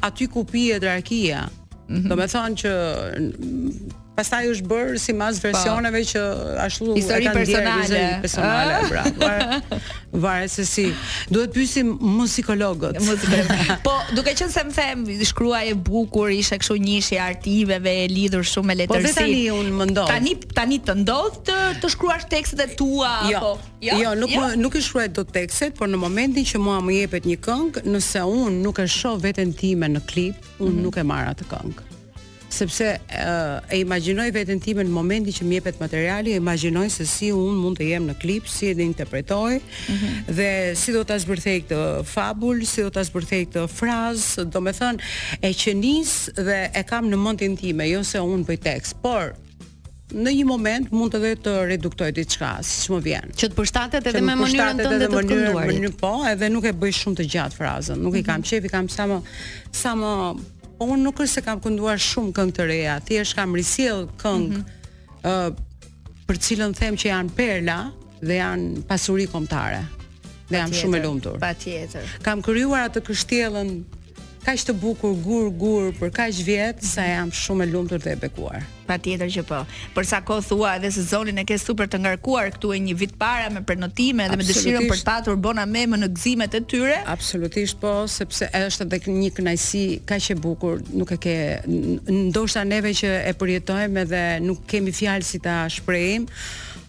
[SPEAKER 6] Aty ku pihet rakia. Mm -hmm. Domethënë që pastaj është bërë si mas po. versioneve që ashtu e kanë
[SPEAKER 2] personale.
[SPEAKER 6] Histori personale,
[SPEAKER 2] ah.
[SPEAKER 6] bravo. Vare se si. Duhet të pyesim muzikologët.
[SPEAKER 2] po, duke qenë se më the shkruaje bukur, ishe kështu njëshi i hartimeve e lidhur shumë me letërsinë.
[SPEAKER 6] Po dhe tani unë më ndodh.
[SPEAKER 2] Tani tani të ndodh t'i shkruash tekstet e tua
[SPEAKER 6] jo.
[SPEAKER 2] apo
[SPEAKER 6] Jo, jo, nuk jo. nuk i shkruaj dot tekstet, por në momentin që mua më jepet një këngë, nëse unë nuk e shoh veten time në klip, unë
[SPEAKER 2] mm -hmm.
[SPEAKER 6] nuk e marr atë këngë. Sepse uh, e imagjinoj veten time në momentin që më jepet materiali, e imagjinoj se si unë mund të jem në klip, si e interpretoj
[SPEAKER 2] mm -hmm.
[SPEAKER 6] dhe si do ta zbërthej këtë fabul, si do ta zbërthej këtë frazë, domethënë e qëndis dhe e kam në mendjen time, jo se unë bëj tekst, por Në një moment mund edhe të reduktoj diçka, siç më vjen.
[SPEAKER 4] Që të përshtatet edhe me mënyrën tënde të
[SPEAKER 6] të
[SPEAKER 4] kënduarit.
[SPEAKER 6] Mënyrë, po, edhe nuk e bëj shumë të gjatë frazën. Nuk mm -hmm. i kam mhm. qejf, i kam sa më sa më po unë nuk është se kam kënduar shumë këngë të reja, thjesht kam risjellë këngë mm -hmm. uh, për të cilën them që janë perla dhe janë pasuri kombëtare. Dhe jam shumë e lumtur.
[SPEAKER 2] Patjetër.
[SPEAKER 6] Kam krijuar atë kështjellën kaq të bukur gur gur për kaq vjet sa jam shumë e lumtur dhe e bekuar.
[SPEAKER 2] Patjetër që po. Për sa kohë thua edhe sezonin e ke super të ngarkuar këtu e një vit para me prenotime dhe me dëshirën për të patur Bona Memën në gëzimet e tyre?
[SPEAKER 6] Absolutisht po, sepse është edhe një kënaqësi kaq e bukur, nuk e ke ndoshta neve që e përjetojmë edhe nuk kemi fjalë si ta shprehim,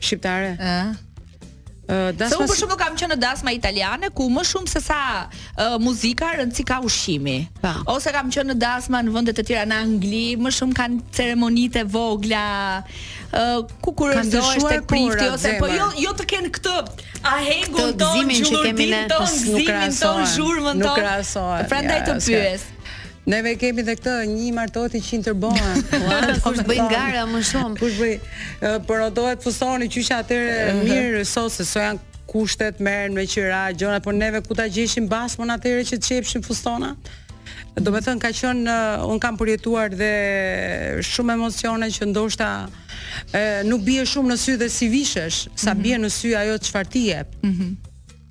[SPEAKER 4] Shqiptare?
[SPEAKER 6] Ëh. Dasma se
[SPEAKER 2] unë për shembull kam qenë në dasma italiane ku më shumë se sa uh, muzika rëndësi ka ushqimi.
[SPEAKER 4] Pa. Po.
[SPEAKER 2] Ose kam qenë në dasma në vende të tjera në Angli, më shumë kanë ceremonitë e vogla uh, ku
[SPEAKER 6] kurorëzohesh
[SPEAKER 2] te prifti ose po jo jo të kenë këtë
[SPEAKER 4] ahengun
[SPEAKER 2] tonë,
[SPEAKER 4] gëzimin
[SPEAKER 6] tonë,
[SPEAKER 2] gëzimin
[SPEAKER 6] tonë,
[SPEAKER 2] zhurmën tonë.
[SPEAKER 6] Nuk krahasohet.
[SPEAKER 2] Prandaj të pyes.
[SPEAKER 6] Neve e kemi dhe këtë, një martohet njëqind tërbohen.
[SPEAKER 4] Kush bëjnë gara më shumë.
[SPEAKER 6] Kush bëjnë, uh, po ro duhet fustani, qysh atëherë uh -huh. mirë sot se janë kushtet merren me qira, gjëra, por neve ku ta gjeshim basmën atëherë që të qepshim fustana. Domethënë, ka qenë, uh, unë kam përjetuar dhe shumë emocione që ndoshta uh, nuk bie shumë në sy dhe si vishesh, sa mm -hmm. bie në sy ajo çfarë ti jep. Mm -hmm.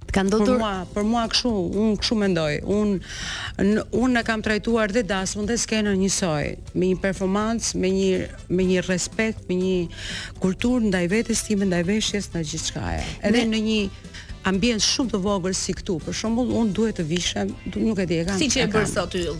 [SPEAKER 4] Të kanë ndodhur për
[SPEAKER 6] mua, për mua kështu, unë kështu mendoj. Unë unë e kam trajtuar dhe dasmën dhe skenën njësoj, me një performancë, me një me një respekt, me një kulturë ndaj vetes time, ndaj veshjes, ndaj gjithçkaje. Edhe në një ambient shumë të vogël si këtu. Për shembull, unë duhet të vishem, nuk e di, e kam.
[SPEAKER 4] Siç je bërë
[SPEAKER 2] sot
[SPEAKER 4] yll.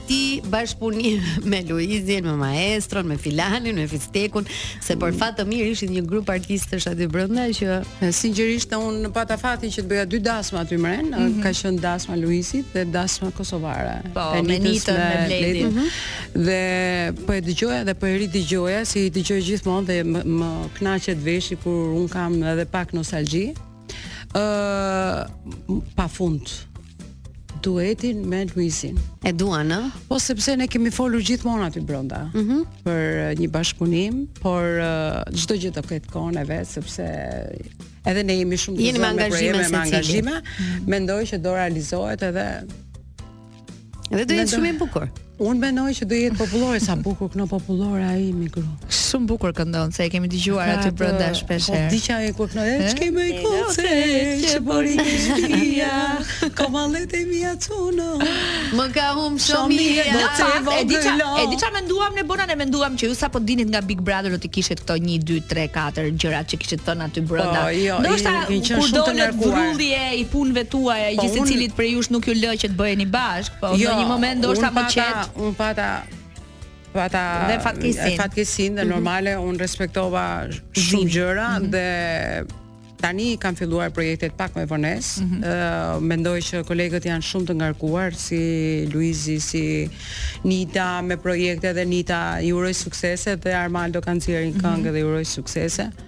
[SPEAKER 4] ti bashkëpunim me Luizin, me maestron, me filanin, me fistekun, se për fat të mirë ishin një grup artistësh aty brenda që
[SPEAKER 6] sinqerisht un pata fatin që të bëja dy dasma aty mren, mm -hmm. ka qenë dasma Luizit dhe dasma kosovare.
[SPEAKER 2] Po, me Nitën me Bledin.
[SPEAKER 6] Mm -hmm. Dhe po e dëgjoja dhe po e ridëgjoja si i dëgjoj gjithmonë dhe më, më kënaqet veshi kur un kam edhe pak nostalgji. Ë uh, pa fund duetin me Luizin.
[SPEAKER 4] E duan, ë?
[SPEAKER 6] Po sepse ne kemi folur gjithmonë aty brenda mm -hmm. për një bashkëpunim, por çdo uh, gjë do ketë kohën e vet sepse edhe ne jemi shumë të
[SPEAKER 4] zënë me angazhime,
[SPEAKER 6] me angazhime. Mm -hmm. Mendoj që do realizohet edhe
[SPEAKER 4] Dhe do jetë shumë i bukur.
[SPEAKER 6] Unë mendoj që do jetë popullore sa bukur këno popullore ai mi gru.
[SPEAKER 2] Shumë bukur këndon se e kemi dëgjuar aty brenda shpesh.
[SPEAKER 6] Po diça e kur këno e ç'kemi koce, që bori kishtia, ku ma le të mia çuno.
[SPEAKER 4] Më ka hum
[SPEAKER 6] shumë mirë. Do të
[SPEAKER 2] vë
[SPEAKER 6] diqa.
[SPEAKER 2] E diça menduam ne bona ne menduam që ju sapo dilnit nga Big Brother do të kishit këto 1 2 3 4 gjërat që kishit thënë aty brenda.
[SPEAKER 6] Po, jo,
[SPEAKER 2] Ndoshta kur dolët
[SPEAKER 6] vrulli
[SPEAKER 2] e i punëve tuaja,
[SPEAKER 6] po,
[SPEAKER 2] gjithë secilit prej jush nuk ju lë që të bëheni bashkë, po jo, në një moment ndoshta më qetë.
[SPEAKER 6] Un pata pata
[SPEAKER 2] dhe fatkeqësinë.
[SPEAKER 6] Fatkeqësinë dhe mhm. normale mm -hmm. un respektova shumë gjëra mm -hmm. dhe tani kam filluar projektet pak me vonesë. Mm -hmm. uh, mendoj që kolegët janë shumë të ngarkuar si Luizi, si Nita me projekte dhe Nita i uroj suksese dhe Armando kanë nxjerrë një mhm. këngë mm -hmm. dhe i uroj suksese.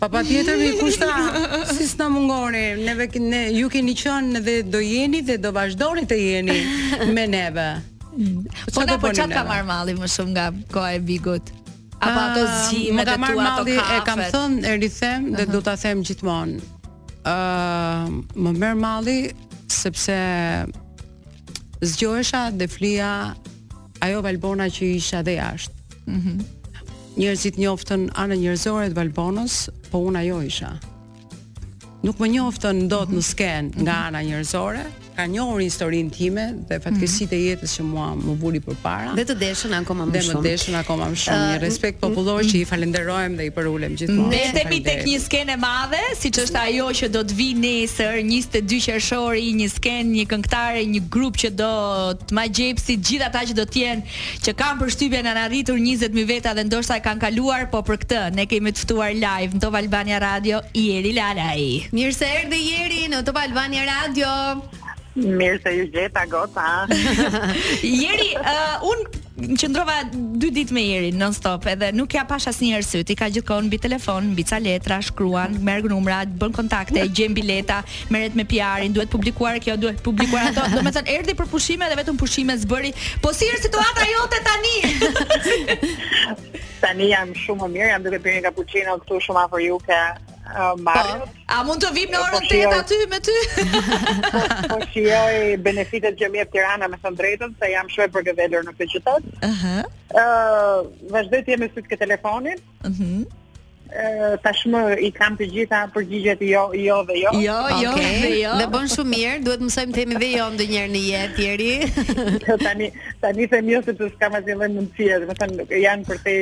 [SPEAKER 2] Pa
[SPEAKER 6] pa tjetër mi, kush tha, si s'na mungoni, neve, ne, ju keni qënë dhe do jeni dhe do vazhdoni të jeni me neve.
[SPEAKER 2] Po na po
[SPEAKER 6] ça
[SPEAKER 2] të ka marrë malli më shumë nga koha e Bigut. Apo
[SPEAKER 6] ah,
[SPEAKER 2] ato
[SPEAKER 6] zgjime të
[SPEAKER 2] tua ato
[SPEAKER 6] kafe. E kam thënë, e rithem dhe do ta them gjithmonë. Ëh, ah, më merr malli sepse zgjohesha dhe flija ajo Valbona që isha dhe jashtë. Mhm. Mm Njerëzit njoftën anën njerëzore të Valbonës, po unë ajo isha. Nuk më njoftën dot në skenë nga mhm. ana njerëzore, kanë njohur historinë time dhe mhm. fatkeqësitë e jetës që mua më vuri përpara.
[SPEAKER 4] Dhe të deshën akoma më shumë.
[SPEAKER 6] Dhe më deshën akoma më shumë. Një respekt popullor që i falenderohem dhe i përulem. Gjithmonë.
[SPEAKER 2] Mbetemi tek një skenë e madhe, siç është ajo që do të vijë nesër, 22 qershori, një skenë, një këngëtare, një grup që do të magjepsi gjithë ata që do të jenë, që kam përshtypjen janë arritur 20000 veta dhe ndoshta e kanë kaluar, po për këtë ne kemi të ftuar live në Top Albania Radio Jeri Lalaj.
[SPEAKER 4] Mirë se erdhe Jeri në Top Albania Radio.
[SPEAKER 5] Mirë se ju gjeta, goca.
[SPEAKER 2] Jeri, uh, un qëndrova dy ditë me Jerin non stop, edhe nuk ja pashë asnjëherë sytë, i ka gjithë kohën mbi telefon, mbi ca letra, shkruan, merr numra, bën kontakte, gjen bileta, merret me PR-in, duhet publikuar kjo, duhet publikuar ato. Domethënë erdhi për pushime dhe vetëm pushime s'bëri. Po si është situata jote tani?
[SPEAKER 5] tani jam shumë më mirë, jam duke pirë një cappuccino këtu shumë afër juke. Uh, Mario, po.
[SPEAKER 2] A mund të vij në orën 8 aty me ty?
[SPEAKER 5] Po, po shijoj benefitet që m'jep Tirana me thënë drejtën, se jam shumë e përkëdhelur në këtë qytet.
[SPEAKER 2] Ëh.
[SPEAKER 5] Ëh, vazhdoj të jem me sytë te telefoni.
[SPEAKER 2] Ëh.
[SPEAKER 5] Ëh, tashmë i kam të gjitha përgjigjet jo, jo dhe jo.
[SPEAKER 2] Jo, jo dhe jo.
[SPEAKER 4] Dhe bën shumë mirë, duhet të mësojmë të themi dhe jo ndonjëherë në jetë, Jeri.
[SPEAKER 5] Tani Tani them jo sepse s'kam asnjë lloj mundësie, domethënë janë përtej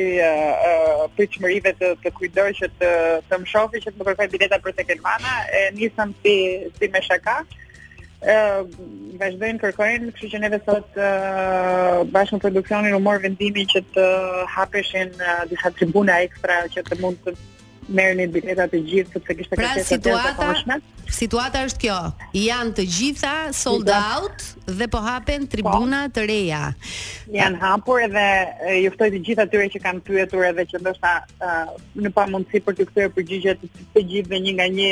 [SPEAKER 5] pritshmërive të të kujtdo që të të më shofi që të më kërkojë bileta për tek Elvana, e nisëm si si me shaka. ë vazhdojnë kërkojnë, kështu që neve sot bashkë me produksionin u mor vendimi që të hapeshin disa tribuna ekstra që të mund të Merrni bileta të gjithë sepse kishte
[SPEAKER 4] pra,
[SPEAKER 5] kërkesa të jashtëzakonshme.
[SPEAKER 4] Situata është kjo. Janë të gjitha sold out dhe po hapen tribuna po. të reja.
[SPEAKER 5] Janë hapur edhe ju ftoj të gjithë atyre që kanë pyetur edhe që ndoshta në pamundësi për t'ju kthyer përgjigje të gjithëve një nga një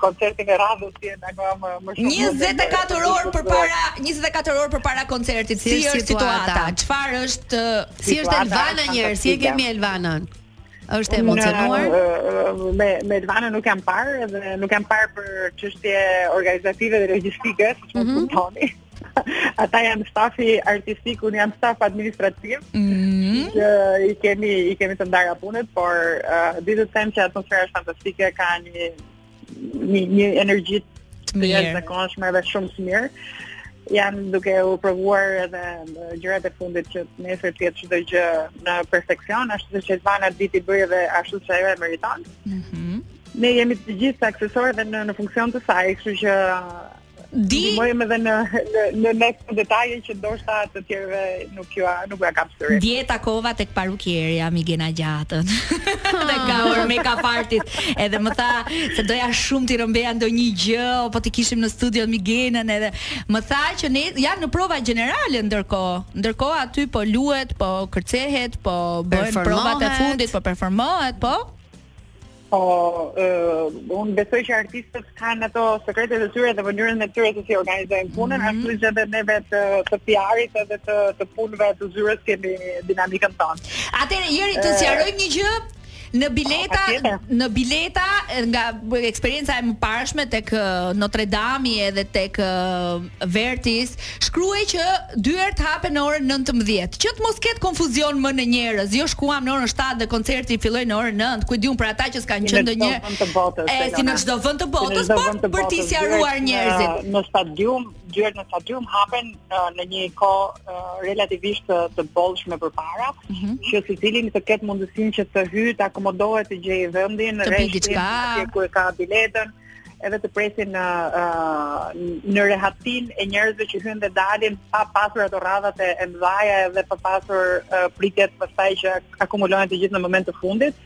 [SPEAKER 5] koncertin e radhës ti e ke akoma më shumë
[SPEAKER 2] 24 orë përpara 24 orë përpara koncertit si,
[SPEAKER 4] si është
[SPEAKER 2] situata çfarë është
[SPEAKER 4] si është Elvana
[SPEAKER 5] një
[SPEAKER 4] herë si e kemi Elvanën është emocionuar
[SPEAKER 5] me me Elvanën nuk jam parë dhe nuk jam parë për çështje organizative dhe logjistike siç mund të mhm. thoni Ata janë stafi artistik, unë jam staf administrativ.
[SPEAKER 2] Mm -hmm.
[SPEAKER 5] që i kemi i kemi të ndara punët, por uh, di të them që atmosfera është fantastike, ka një një, një energji
[SPEAKER 2] të
[SPEAKER 5] jashtëzakonshme dhe shumë të mirë. Janë duke u provuar edhe gjërat e fundit që nesër të jetë çdo gjë në perfeksion, ashtu siç Elvana di ta bëjë edhe ashtu siç ajo e meriton.
[SPEAKER 2] Mhm.
[SPEAKER 5] Mm ne jemi të gjithë aksesorë dhe në në funksion të saj, kështu që
[SPEAKER 2] E
[SPEAKER 5] ndihmojmë edhe në në në këto detaje që ndoshta të tjerëve nuk jua nuk ja kap syri.
[SPEAKER 2] Dje takova tek parukierja Migena Gjatën. dhe ka or me ka partit. Edhe më tha se doja shumë t'i rrëmbeja ndonjë gjë apo ta kishim në studio Migenën edhe më tha që ne janë në prova gjenerale ndërkohë. Ndërkohë aty po luhet, po kërcehet, po bëhen provat e fundit, po performohet, po.
[SPEAKER 5] Po, uh, unë besoj që artistët kanë ato sekretet e tyre dhe mënyrën e tyre se si organizojnë punën, mm -hmm. ashtu që edhe ne vetë të PR-it edhe të të punëve të zyrës kemi dinamikën tonë.
[SPEAKER 2] Atëherë Jeri të sqarojmë një gjë, në bileta në bileta nga eksperienca e mëparshme tek Notre Dame edhe tek Vertis Shkruaj që dyert hapen në orën nëntëmbëdhjetë. Që të mos ketë konfuzion më në njerëz. Jo shkuam në orën shtatë dhe koncerti filloi në orën nëntë. Ku e dimë për ata që s'kanë qenë ndonjëherë si në çdo vend të botës, por për
[SPEAKER 5] të
[SPEAKER 2] sqaruar njerëzit.
[SPEAKER 5] Në stadium, dyert në stadium hapen në një kohë relativisht të bollshme përpara,
[SPEAKER 2] mhm.
[SPEAKER 5] që secili të ketë mundësinë që të hyjë, të akomodohet, të gjejë vendin,
[SPEAKER 2] rreshin,
[SPEAKER 5] atje ku e ka biletën. edhe të presin në në rehatin e njerëzve që hyjnë dhe dalin pa pasur ato radhat e mëdha dhe pa pasur uh, pritjet pastaj që akumulohen të gjithë në moment të fundit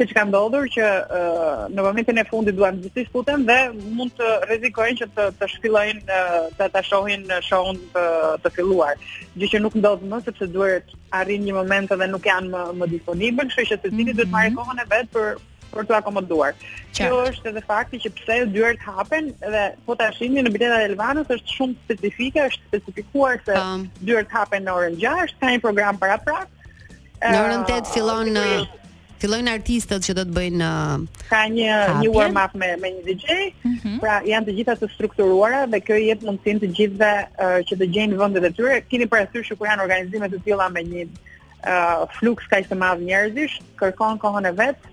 [SPEAKER 5] siç ka ndodhur që uh, në momentin e fundit duan të futen dhe mund të rrezikojnë që të të shfillojnë uh, të ta shohin showun të, të filluar. Gjë që nuk ndodh më sepse dyert arrin një moment dhe nuk janë më më disponibël, kështu që secili mm -hmm. duhet marrë mhm. kohën e vet për për të akomoduar. Kjo është edhe fakti që pse dyert hapen dhe po ta shihni në biletat e Elvanës është shumë specifike, është specifikuar se
[SPEAKER 4] um,
[SPEAKER 5] dyert hapen në orën 6, ka një program paraprak.
[SPEAKER 4] Në orën 8 fillon
[SPEAKER 5] në
[SPEAKER 4] fillojnë artistët që do të bëjnë
[SPEAKER 5] ka një
[SPEAKER 4] hapje.
[SPEAKER 5] një warm up me me një DJ. Mm -hmm. Pra janë të gjitha të strukturuara dhe kjo i jep mundësinë të gjithëve uh, që të gjejnë vendet e tyre. Keni parasysh që kur janë organizime të tilla me një uh, fluks kaq të madh njerëzish, kërkon kohën e vet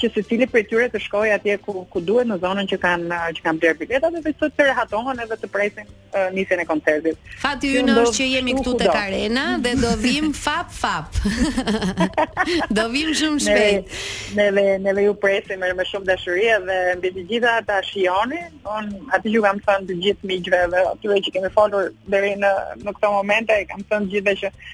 [SPEAKER 5] që secili prej tyre të shkojë atje ku ku duhet në zonën që kanë që kanë blerë biletat dhe të të rehatohen edhe të presin uh, nisjen e koncertit.
[SPEAKER 4] Fati ynë është që jemi këtu tek Arena dhe do vim fap fap. do vim shumë shpejt.
[SPEAKER 5] Ne ne ne ju presim me shumë dashuri dhe mbi të gjitha ta shijoni. Unë aty ju kam thënë të gjithë miqve dhe atyre që kemi folur deri në në këto momente, kam thënë gjithëve që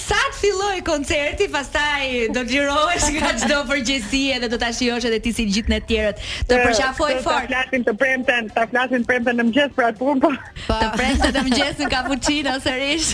[SPEAKER 2] Sa të fillojë koncerti, pastaj do të lirohesh nga çdo përgjegjësi edhe do ta shijosh edhe ti si gjithë ne të tjerët. Të përqafoj fort.
[SPEAKER 5] Të flasim të premten, të flasim të premten në mëngjes për atë punë. Po. po.
[SPEAKER 2] Të premten në mëngjes në Kapuçino sërish.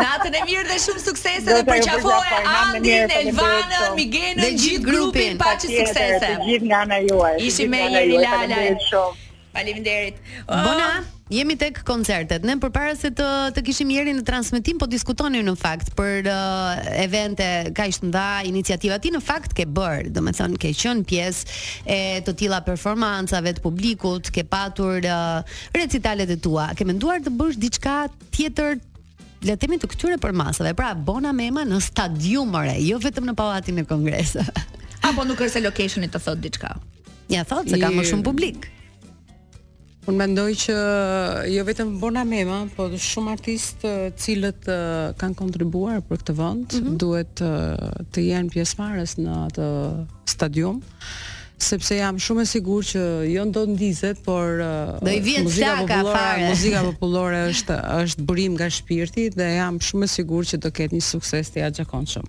[SPEAKER 2] Natën e mirë dhe shumë suksese dhe përqafoje Andin, Elvanën, Migenën, gjithë grupin,
[SPEAKER 5] paçi
[SPEAKER 2] suksese.
[SPEAKER 5] Gjithë nga ana juaj. Ishim
[SPEAKER 2] me Jeri Lala.
[SPEAKER 5] Faleminderit shumë.
[SPEAKER 2] Faleminderit.
[SPEAKER 4] Bona, jemi tek koncertet. Ne përpara se të të kishim Jerin në transmetim po diskutonim në fakt për uh, evente kaq të mëdha, iniciativa ti në fakt ke bërë, domethënë ke qenë pjesë e të tilla performancave të publikut, ke patur uh, recitalet e tua. Ke menduar të bësh diçka tjetër le të themi të këtyre përmasave. Pra Bona Mema në stadium ore, jo vetëm në pallatin e kongreseve.
[SPEAKER 2] Apo nuk është se locationi të thotë diçka.
[SPEAKER 4] Ja thotë se ka më shumë publik.
[SPEAKER 6] Unë mendoj që jo vetëm Bona Mema, po shumë artistë të cilët uh, kanë kontribuar për këtë vend, mm -hmm. duhet uh, të jenë pjesëmarrës në atë stadium sepse jam shumë e sigurt që jo do ndizet, por uh,
[SPEAKER 4] do i vjen
[SPEAKER 6] muzika popullore,
[SPEAKER 4] fare.
[SPEAKER 6] muzika popullore është është burim nga shpirti dhe jam shumë e sigurt që do ketë një sukses të jashtëzakonshëm.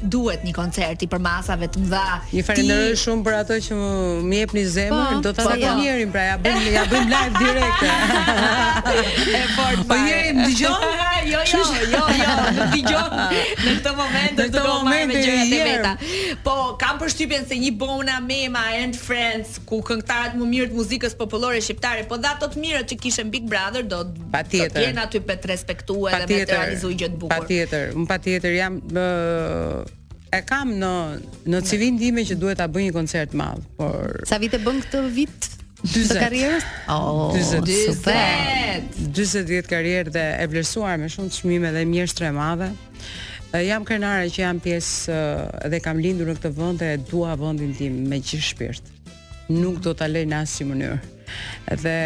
[SPEAKER 2] Duhet një koncert i përmasave të mëdha.
[SPEAKER 6] Ju falenderoj shumë për ato që më më jepni zemër,
[SPEAKER 4] po,
[SPEAKER 6] do ta
[SPEAKER 4] po,
[SPEAKER 6] takoj
[SPEAKER 4] po.
[SPEAKER 6] njërin, pra ja bëjmë ja bëjmë live direkt.
[SPEAKER 2] e fort
[SPEAKER 6] po Jeri më dëgjon?
[SPEAKER 2] jo, jo, jo, jo, më dëgjon. Në këtë moment do të do
[SPEAKER 6] marrë
[SPEAKER 2] me gjëra
[SPEAKER 6] të
[SPEAKER 2] veta. Po kam përshtypjen se një Bona Mema and friends ku këngëtarët më mirë të muzikës popullore shqiptare po dhe ata të mirët që kishe në Big Brother do Patjetër. Të jenë aty për të respektuar dhe me të realizuar gjë të bukur.
[SPEAKER 6] Patjetër, unë patjetër jam ë e kam në në CV-në time që duhet ta bëj një koncert të madh, por
[SPEAKER 4] Sa vite bën këtë vit?
[SPEAKER 6] 40 të
[SPEAKER 4] karrierës? Oh,
[SPEAKER 6] 40.
[SPEAKER 4] 40.
[SPEAKER 6] 40 vjet karrierë dhe e vlerësuar me shumë çmime dhe mjeshtre e madhe. Jam krenare që jam pjesë dhe kam lindur në këtë vend dhe e dua vendin tim me gjithë shpirt. nuk do ta lë në asnjë mënyrë. Dhe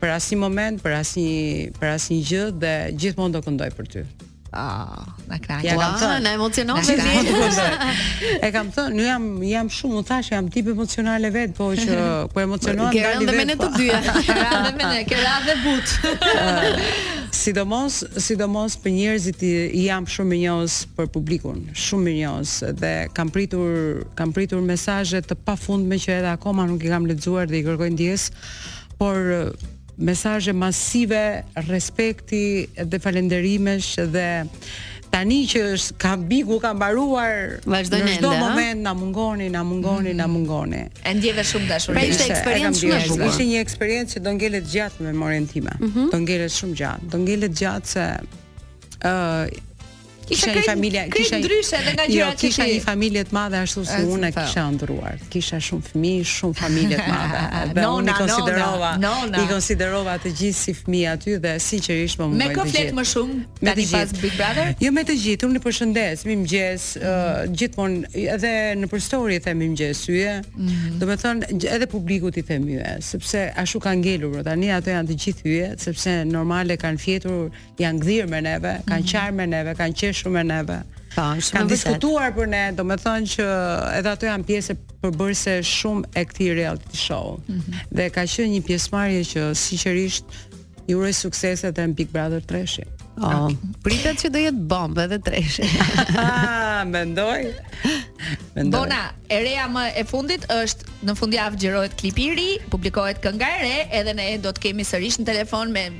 [SPEAKER 6] për asnjë moment, për asnjë për asnjë gjë dhe gjithmonë do këndoj për ty.
[SPEAKER 2] Ah, na krahi.
[SPEAKER 6] Ja kam thënë,
[SPEAKER 4] na emocionon me ti.
[SPEAKER 6] E kam thënë, nuk jam jam shumë, u thashë jam tip emocionale vetë, po që po emocionohem dalë
[SPEAKER 4] vetë. Kërë me të
[SPEAKER 6] po.
[SPEAKER 4] dyja.
[SPEAKER 2] Kërë me ne, kërë radhë but.
[SPEAKER 6] Sidomos, sidomos për njerëzit i jam shumë mirënjohëse për publikun, shumë mirënjohëse dhe kam pritur Kam pritur mesazhe të pafundme që edhe akoma nuk i kam lexuar dhe i kërkoj ndjesë, por mesazhe masive respekti dhe falenderimesh dhe tani që është ka Bigu ka mbaruar në çdo moment na mungoni na mungoni na mhm. mungoni
[SPEAKER 2] e ndjeve shumë dashuri
[SPEAKER 4] pra ishte eksperiencë shumë e bukur
[SPEAKER 6] ishte një eksperiencë që do ngelet gjatë në memorien time mhm. do ngelet shumë gjatë do ngelet gjatë se ë
[SPEAKER 2] Kisha
[SPEAKER 6] një familje, kisha
[SPEAKER 2] ndryshe edhe nga
[SPEAKER 6] jo,
[SPEAKER 2] gjërat që
[SPEAKER 6] kisha një familje të madhe ashtu si unë kisha ëndërruar. Kisha shumë fëmijë, shumë familje të madhe. Dhe unë i konsiderova, i konsiderova të gjithë si fëmijë aty dhe sinqerisht më mungojnë të gjithë.
[SPEAKER 2] Me kë flet më shumë
[SPEAKER 6] me të gjithë
[SPEAKER 2] Big Brother?
[SPEAKER 6] Jo me të gjithë, unë i përshëndes, mirëmëngjes, mhm. gjithmonë edhe nëpër story them mirëmëngjes yje. Mhm. Domethënë edhe publikut i them yje, sepse ashtu ka ngelur tani ato janë të gjithë yje, sepse normale kanë fjetur janë gdhirë me neve, kanë mhm. qarë me neve, kanë qeshur me neve.
[SPEAKER 4] Po,
[SPEAKER 6] kanë diskutuar për ne, domethënë që edhe ato janë pjesë përbërëse shumë e këtij reality show. Mm -hmm. Dhe ka qenë një pjesëmarrje që sinqerisht i uroj suksese dhe në Big Brother 3-shi.
[SPEAKER 4] Oh. Pritet që do jetë bombë edhe treshi.
[SPEAKER 6] Mendoj. Mendoj.
[SPEAKER 2] Bona, e reja më e fundit është në fundjavë xhirohet klipi i ri, publikohet kënga e re, edhe ne do të kemi sërish në telefon me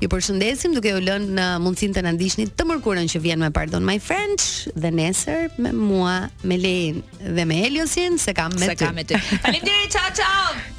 [SPEAKER 6] Ju
[SPEAKER 4] përshëndesim duke ju lënë në mundësinë të na ndiqni të mërkurën që vjen me Pardon My French dhe nesër me mua, me Lein dhe me Eliosin se kam me
[SPEAKER 2] se
[SPEAKER 4] ty.
[SPEAKER 2] Se kam me ty. Faleminderit, ciao ciao.